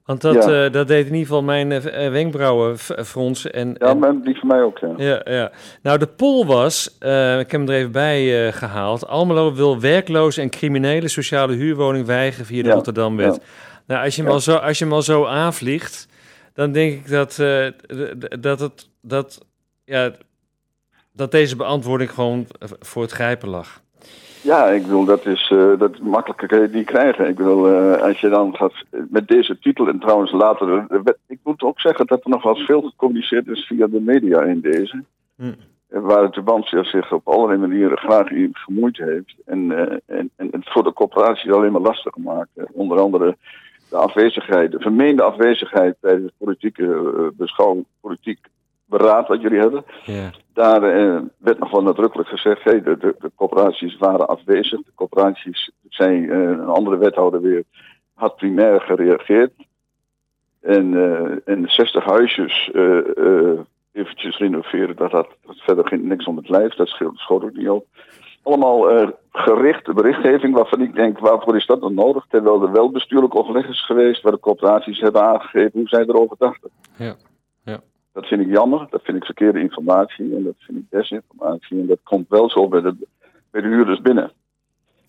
Want dat, Ja. eh, dat deed in ieder geval mijn eh, eh, wenkbrauwen fronsen. En, Ja, en- maar die van mij ook, ja. Ja, ja. Nou, de poll was, ik heb hem er even bij eh, gehaald. Almelo wil werkloze en criminele sociale huurwoning weigeren via de Rotterdamwet. Nou, als je, hem al zo, als je hem al zo aanvliegt, dan denk ik dat, dat, het, dat, ja, dat deze beantwoording gewoon voor het grijpen lag. Ja, ik bedoel, dat is eh, dat makkelijker kun je die krijgen. Ik bedoel, eh, als je dan gaat met deze titel en trouwens later. de wet- ik moet ook zeggen dat er nog wel veel gecommuniceerd is via de media in deze. Hm. Eh, Waar het Tubantia zich op allerlei manieren graag in gemoeid heeft. En, eh, en, en het voor de corporatie alleen maar lastig gemaakt. Eh, onder andere de afwezigheid, de vermeende afwezigheid tijdens het politieke beschouwing, politiek beraad wat jullie hebben. Ja. Daar uh, werd nog wel nadrukkelijk gezegd, hey, de, de, de coöperaties waren afwezig. De coöperaties, zijn uh, een andere wethouder weer, had primair gereageerd. En, en 60 huisjes eventjes renoveren, dat had verder geen, niks om het lijf, dat scheelt, schoot ook niet op. Allemaal gerichte berichtgeving waarvan ik denk, waarvoor is dat dan nodig? Terwijl er wel bestuurlijk overleg is geweest, waar de coöperaties hebben aangegeven hoe zij erover dachten. Ja. Dat vind ik jammer, dat vind ik verkeerde informatie en dat vind ik desinformatie. En dat komt wel zo bij de, bij de huurders binnen.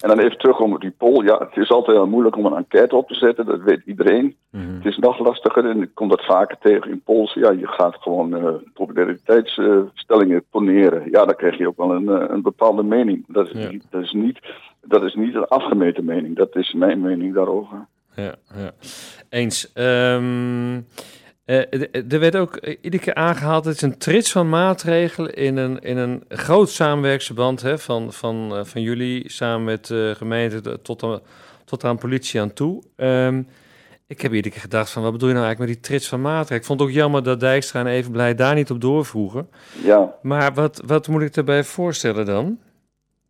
En dan even terug om die poll. Ja, het is altijd heel moeilijk om een enquête op te zetten, dat weet iedereen. Mhm. Het is nog lastiger en ik kom dat vaker tegen in polls. Ja, je gaat gewoon uh, populariteitsstellingen poneren. Ja, dan krijg je ook wel een, uh, een bepaalde mening. Dat is, Ja. niet, dat, is niet, dat is niet een afgemeten mening, dat is mijn mening daarover. Ja, ja. Eens. Ehm, eh, d- er werd ook eh, iedere keer aangehaald, het is een trits van maatregelen in een, in een groot samenwerksverband hè, van, van, eh, van jullie samen met de gemeente tot aan, tot aan politie aan toe. Ehm, ik heb iedere keer gedacht van, wat bedoel je nou eigenlijk met die trits van maatregelen? Ik vond het ook jammer dat Dijkstra en Evenblij daar niet op doorvroegen. Ja, Maar wat, wat moet ik daarbij voorstellen dan?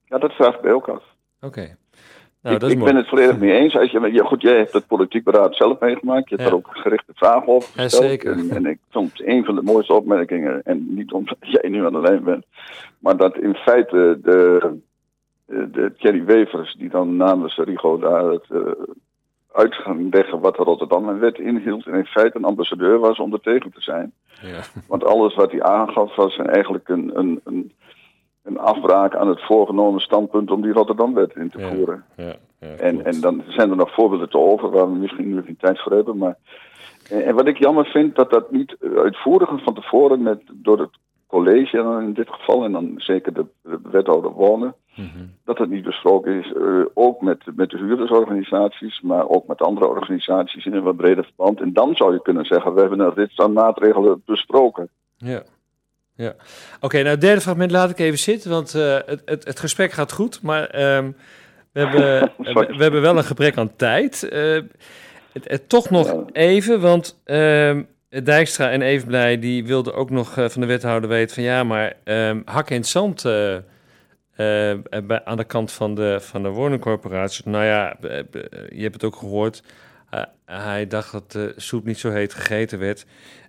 ja dat vraag ik ook af. Oké. Nou, ik dat is ik mooi. ben het volledig mee eens. Als je, ja, goed, jij hebt het politiek beraad zelf meegemaakt. Je hebt Ja. daar ook gerichte vragen Ja, gesteld. zeker. En, en ik vond het een van de mooiste opmerkingen, en niet omdat [laughs] jij nu aan de lijn bent, maar dat in feite de, de Thierry Wevers, die dan namens Rigo daar het uh, uit gaan leggen wat de Rotterdam-wet inhield, en in feite een ambassadeur was om er tegen te zijn. Ja. Want alles wat hij aangaf was eigenlijk een, een, een, een afbraak aan het voorgenomen standpunt om die Rotterdam-wet in te voeren. Ja, ja, En, en dan zijn er nog voorbeelden te over waar we misschien nu geen tijd voor hebben. Maar, en, en wat ik jammer vind, dat dat niet uitvoerig van tevoren met, door het college dan in dit geval, en dan zeker de, de wethouder wonen, Mhm. dat het niet besproken is. eh, ook met, met de huurdersorganisaties, maar ook met andere organisaties in een wat breder verband. En dan zou je kunnen zeggen, we hebben een rits aan maatregelen besproken. Ja. Ja. Oké, nou, het derde fragment laat ik even zitten, want eh, het, het, het gesprek gaat goed, maar ehm, we, hebben, [laughs] we, hebben wel een gebrek aan tijd. Eh, het, het, toch nog even, want ehm, Dijkstra en Evenblij die wilden ook nog eh, van de wethouder weten van ja, maar hak in het zand bij, aan de kant van de, van de woningcorporatie. Nou ja, je hebt het ook gehoord. Eh, hij dacht dat de soep niet zo heet gegeten werd.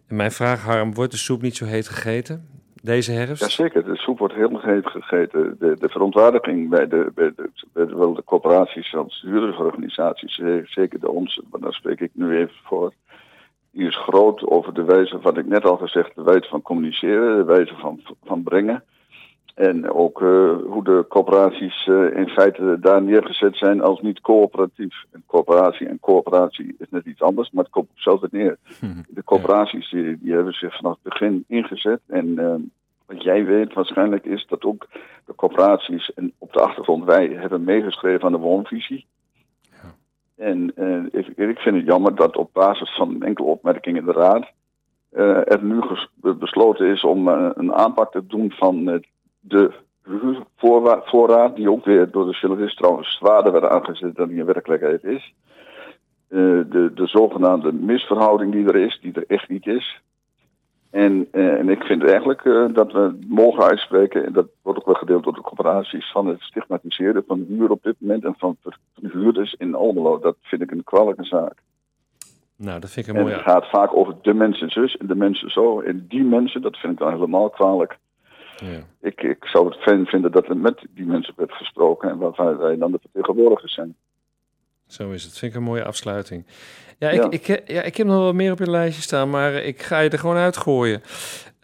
Mijn vraag, Harm, wordt de soep niet zo heet gegeten deze herfst? Jazeker, de soep wordt heet gegeten. De, de verontwaardiging bij de, bij de, bij de, wel de corporaties als huurdersorganisaties, eh, zeker de onze, maar daar spreek ik nu even voor. Die is groot over de wijze, wat ik net al gezegd, de wijze van communiceren, de wijze van, van brengen. En ook uh, hoe de corporaties uh, in feite daar neergezet zijn als niet coöperatief. Een corporatie en coöperatie is net iets anders, maar het komt op hetzelfde neer. De corporaties die, die hebben zich vanaf het begin ingezet. En uh, wat jij weet waarschijnlijk is dat ook de corporaties en op de achtergrond wij hebben meegeschreven aan de woonvisie. Ja. En ik, ik vind het jammer dat op basis van enkele opmerkingen in de raad er nu besloten is om een aanpak te doen van het de voorraad, die ook weer door de journalist trouwens zwaarder werd aangezet dan die in werkelijkheid is. Uh, de, de zogenaamde misverhouding die er is, die er echt niet is. En, uh, en ik vind eigenlijk uh, dat we mogen uitspreken, en dat wordt ook wel gedeeld door de corporaties, van het stigmatiseren van huur op dit moment en van, van huurders in Almelo. Dat vind ik een kwalijke zaak. Nou, dat vind ik een mooie... En het gaat vaak over de mensen zus en de mensen zo. En die mensen, dat vind ik dan helemaal kwalijk. Ja. Ik, ik zou het fijn vinden dat er met die mensen werd gesproken en waarvan wij dan de vertegenwoordigers zijn. Zo is het. Vind ik een mooie afsluiting. Ja, ik, ja. Ik, ja, ik heb nog wel meer op je lijstje staan, maar ik ga je er gewoon uitgooien.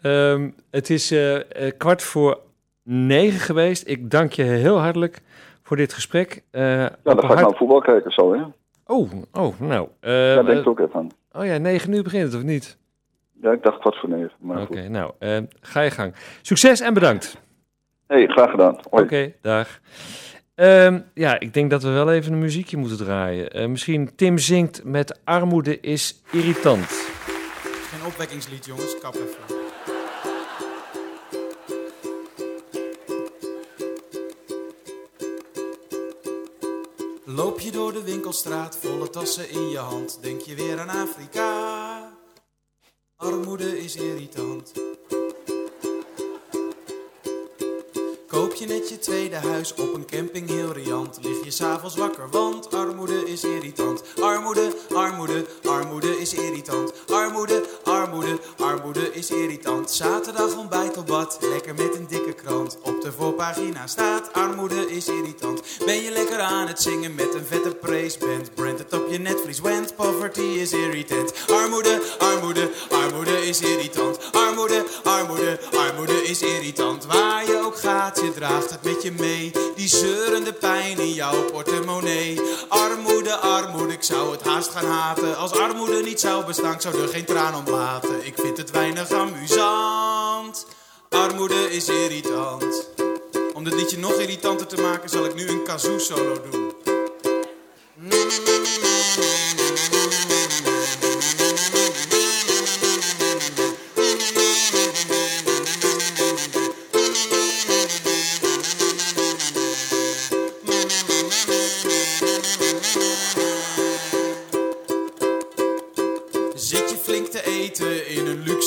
Um, het is uh, kwart voor negen geweest. Ik dank je heel hartelijk voor dit gesprek. Uh, ja, dan ga ik naar voetbal kijken zo, hè? Oh, oh nou. Uh, ja, denk ik ook even aan. Oh ja, negen uur begint het, of niet? Ja, ik dacht kwart voor negen. Oké, okay, nou, uh, ga je gang. Succes en bedankt. hey, graag gedaan. Oké, okay, dag. Um, ja, ik denk dat we wel even een muziekje moeten draaien. Uh, misschien Tim zingt met Armoede is irritant. Geen opwekkingslied, jongens. Kap even. Loop je door de winkelstraat, volle tassen in je hand, denk je weer aan Afrika. Armoede is irritant. Koop je net je tweede huis op een camping heel riant. Lig je s'avonds wakker, want armoede is irritant. Armoede, armoede, armoede is irritant. Armoede, armoede, armoede is irritant. Zaterdag ontbijt op lekker met een dikke krant. Voorpagina staat armoede is irritant. Ben je lekker aan het zingen met een vette praiseband. Brand het op je netvlies, want poverty is irritant. Armoede, armoede, armoede is irritant. Armoede, armoede, armoede is irritant. Waar je ook gaat, je draagt het met je mee. Die zeurende pijn in jouw portemonnee. Armoede, armoede, ik zou het haast gaan haten. Als armoede niet zou bestaan, ik zou er geen traan om laten. Ik vind het weinig amusant. Armoede is irritant. Om dit liedje nog irritanter te maken, zal ik nu een kazoo solo doen.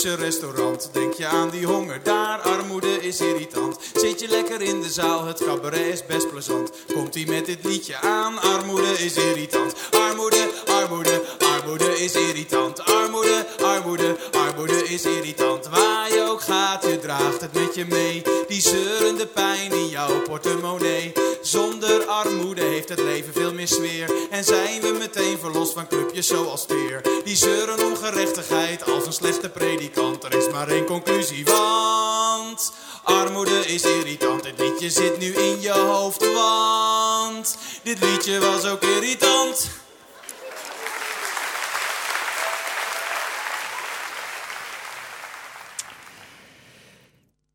Restaurant? Denk je aan die honger daar? Armoede is irritant. Zit je lekker in de zaal? Het cabaret is best plezant. Komt ie met dit liedje aan? Armoede is irritant. Armoede, armoede, armoede is irritant. Armoede, armoede, armoede is irritant. Waar je ook gaat, je draagt het met je mee. Die zeurende pijn in jouw portemonnee. Zonder armoede heeft het leven veel meer sfeer. En zijn we meteen verlost van clubjes zoals Peer. Die zeuren om gerechtigheid als een slechte predikant. Er is maar één conclusie, want armoede is irritant. Dit liedje zit nu in je hoofd, want dit liedje was ook irritant.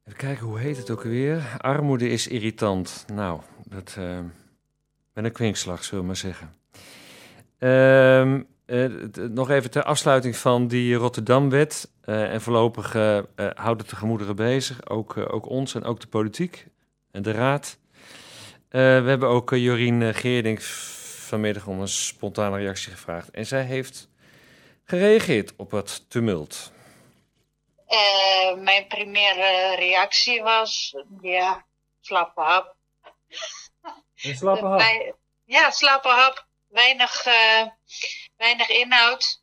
Even kijken, hoe heet het ook weer? Armoede is irritant. Nou, dat met een kwinkslag, zullen we maar zeggen. Ehm, eh, nog even ter afsluiting van die Rotterdam-wet. Eh, en voorlopig eh, houdt het de gemoederen bezig. Ook, ook ons en ook de politiek en de raad. We hebben ook Jorien Geerdink vanmiddag om een spontane reactie gevraagd. En zij heeft gereageerd op het tumult. Mijn primaire reactie was, ja, slappe hap. Een slappe Wij- ja, slappe hap. Weinig, eh, weinig inhoud.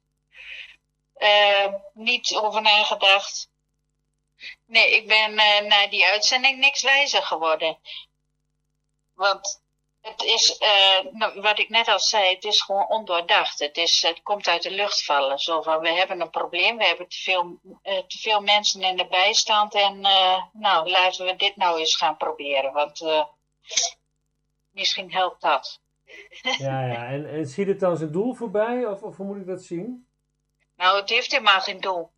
Eh, niet over nagedacht. Nee, ik ben eh, na die uitzending niks wijzer geworden. Want het is, nou, wat ik net al zei, het is gewoon ondoordacht. Het, is, het komt uit de lucht vallen. Zo van, we hebben een probleem, we hebben te veel, te veel mensen in de bijstand. En nou, laten we dit nou eens gaan proberen. Want misschien helpt dat. Ja, ja. En, en ziet het dan zijn doel voorbij? Of, of hoe moet ik dat zien? Nou, het heeft helemaal geen doel.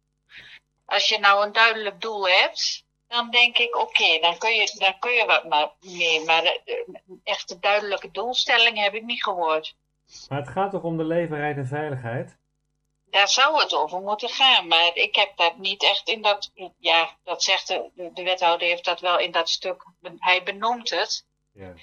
Als je nou een duidelijk doel hebt, dan denk ik, oké, dan, kun je, dan kun je wat maar mee. Maar eh, een echte duidelijke doelstelling heb ik niet gehoord. Maar het gaat toch om de leverheid en veiligheid? Daar zou het over moeten gaan. Maar ik heb dat niet echt in dat. Ja, dat zegt de, de, de wethouder, heeft dat wel in dat stuk. Hij benoemt het. Ja.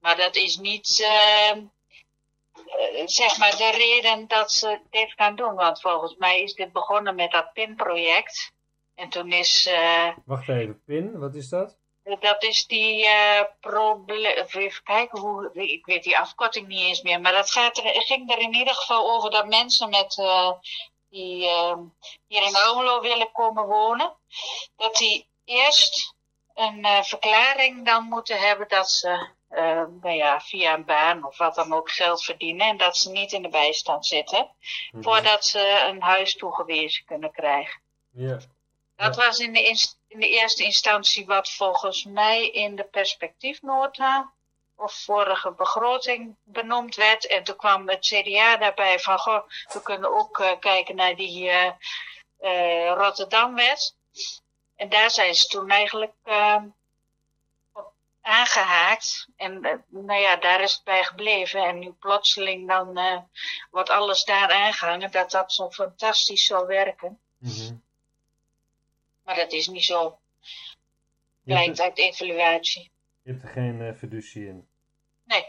Maar dat is niet, eh, eh, zeg maar, de reden dat ze dit gaan doen. Want volgens mij is dit begonnen met dat PIN-project. En toen is, eh, Wacht even, PIN, wat is dat? dat is die eh probleem. Even kijken hoe, ik weet die afkorting niet eens meer. Maar dat gaat er, ging er in ieder geval over dat mensen met, eh, die eh, hier in Almelo willen komen wonen. Dat die eerst een eh, verklaring dan moeten hebben dat ze eh, nou ja, via een baan of wat dan ook geld verdienen. En dat ze niet in de bijstand zitten. Voordat ze een huis toegewezen kunnen krijgen. Ja. Dat was in de, in de eerste instantie wat volgens mij in de perspectiefnota of vorige begroting benoemd werd. En toen kwam het CDA daarbij van, goh, we kunnen ook eh, kijken naar die Rotterdamwet. En daar zijn ze toen eigenlijk eh, op aangehaakt. En eh, nou ja, daar is het bij gebleven. En nu plotseling dan eh, wordt alles daar aangehangen dat dat zo fantastisch zou werken. Mhm. Maar dat is niet zo. Blijkt uit evaluatie. je hebt er geen eh, fiducie in. Nee.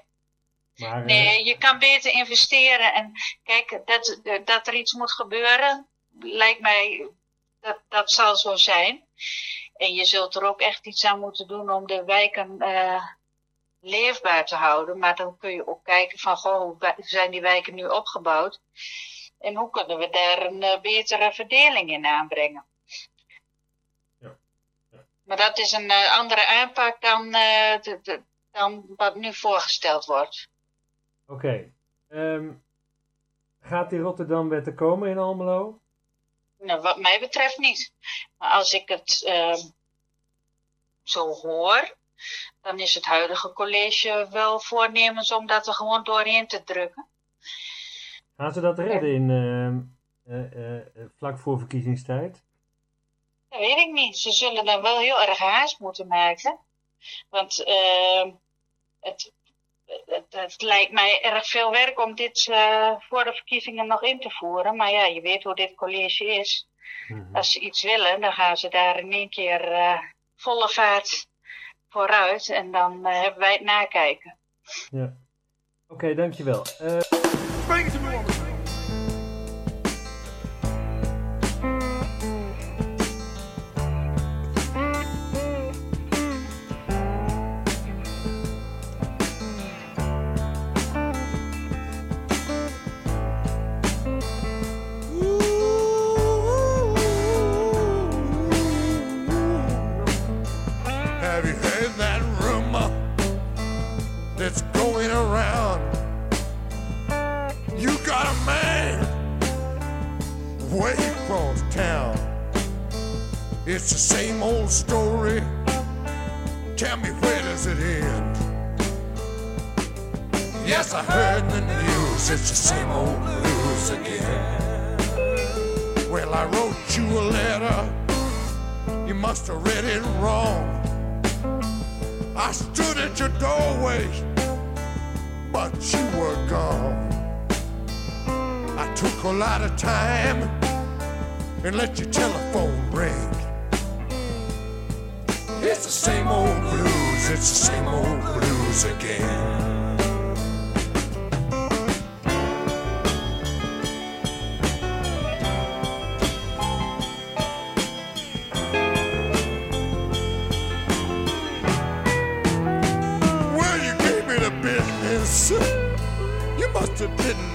Maar, Nee, je kan beter investeren. En kijk, dat, dat er iets moet gebeuren, lijkt mij, dat, dat zal zo zijn. En je zult er ook echt iets aan moeten doen om de wijken eh, leefbaar te houden. Maar dan kun je ook kijken van, goh, hoe zijn die wijken nu opgebouwd? En hoe kunnen we daar een eh, betere verdeling in aanbrengen? Ja. Maar dat is een eh, andere aanpak dan, de, de- dan wat nu voorgesteld wordt. Oké. Ehm, gaat die Rotterdamwet er komen in Almelo? Nou, wat mij betreft niet. Maar als ik het ehm, zo hoor, dan is het huidige college wel voornemens om dat er gewoon doorheen te drukken. Gaan ze dat redden in ehm, eh, eh, eh, vlak voor verkiezingstijd? Dat weet ik niet. Ze zullen dan wel heel erg haast moeten maken. Want ehm, het, het, het lijkt mij erg veel werk om dit eh, voor de verkiezingen nog in te voeren. Maar ja, je weet hoe dit college is. Mhm. Als ze iets willen, dan gaan ze daar in één keer eh, volle vaart vooruit. En dan eh, hebben wij het nakijken. Ja. Oké, dankjewel.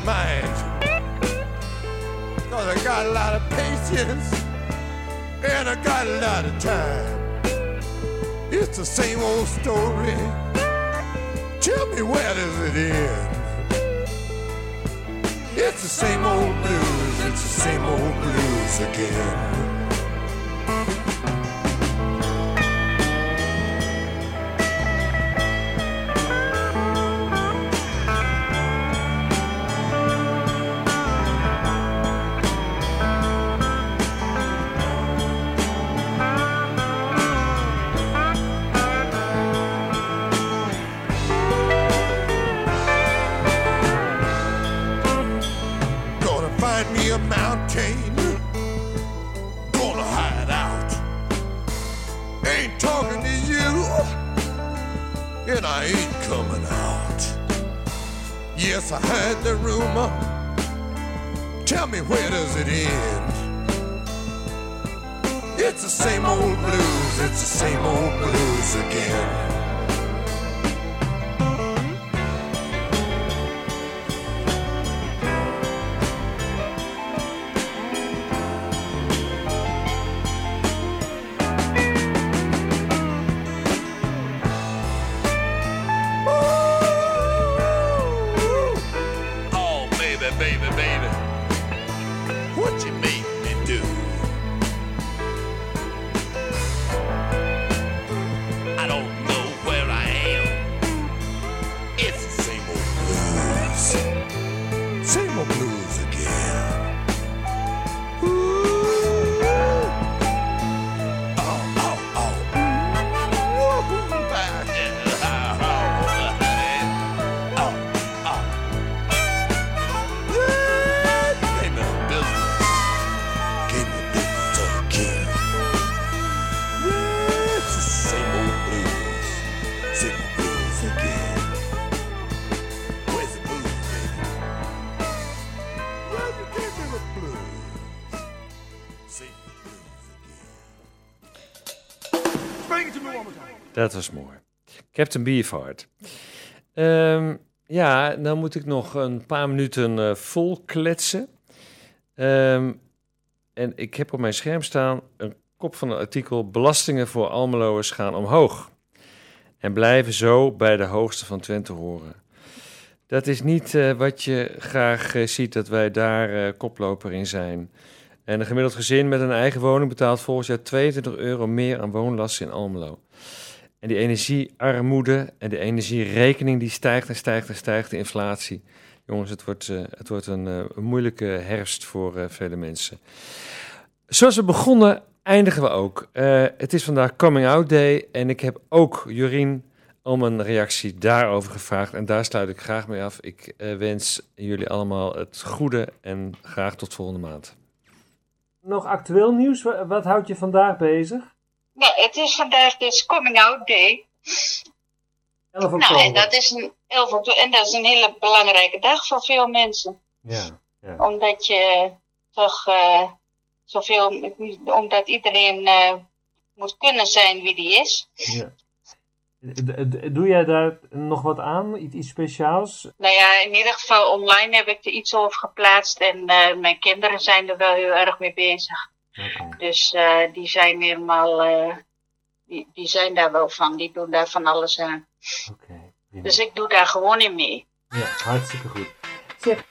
Mind. Cause I got a lot of patience and I got a lot of time. It's the same old story. Tell me where does it end? It's the same old blues, it's the same old blues again. Dat was mooi. Captain Beefheart. Ehm, ja, dan moet ik nog een paar minuten eh, vol kletsen. Ehm, en ik heb op mijn scherm staan een kop van een artikel... Belastingen voor Almeloers gaan omhoog. En blijven zo bij de hoogste van Twente horen. Dat is niet eh, wat je graag eh, ziet, dat wij daar koploper in zijn. En een gemiddeld gezin met een eigen woning betaalt volgens jaar 22 euro meer aan woonlasten in Almelo. En die energiearmoede en de energierekening die stijgt en stijgt en stijgt, de inflatie. Jongens, het wordt, eh, het wordt een, eh, een moeilijke herfst voor eh, vele mensen. Zoals we begonnen, eindigen we ook. Het is vandaag Coming Out Day en ik heb ook Jorien om een reactie daarover gevraagd. En daar sluit ik graag mee af. Ik wens jullie allemaal het goede en graag tot volgende maand. Nog actueel nieuws? Wa- Wat houdt je vandaag bezig? Nou, het is vandaag dus Coming Out Day. 11 Nou, en dat is een, 11 oktober, en dat is een hele belangrijke dag voor veel mensen. Ja, ja. Omdat je toch eh, zoveel, omdat iedereen eh, moet kunnen zijn wie die is. ja. Doe jij daar nog wat aan? Iets, iets speciaals? Nou ja, in ieder geval online heb ik er iets over geplaatst en eh, mijn kinderen zijn er wel heel erg mee bezig. Dus eh, die zijn helemaal, eh, die, die zijn daar wel van, die doen daar van alles aan. Oké. Dus ik doe daar gewoon in mee. Ja, hartstikke goed. Zeg,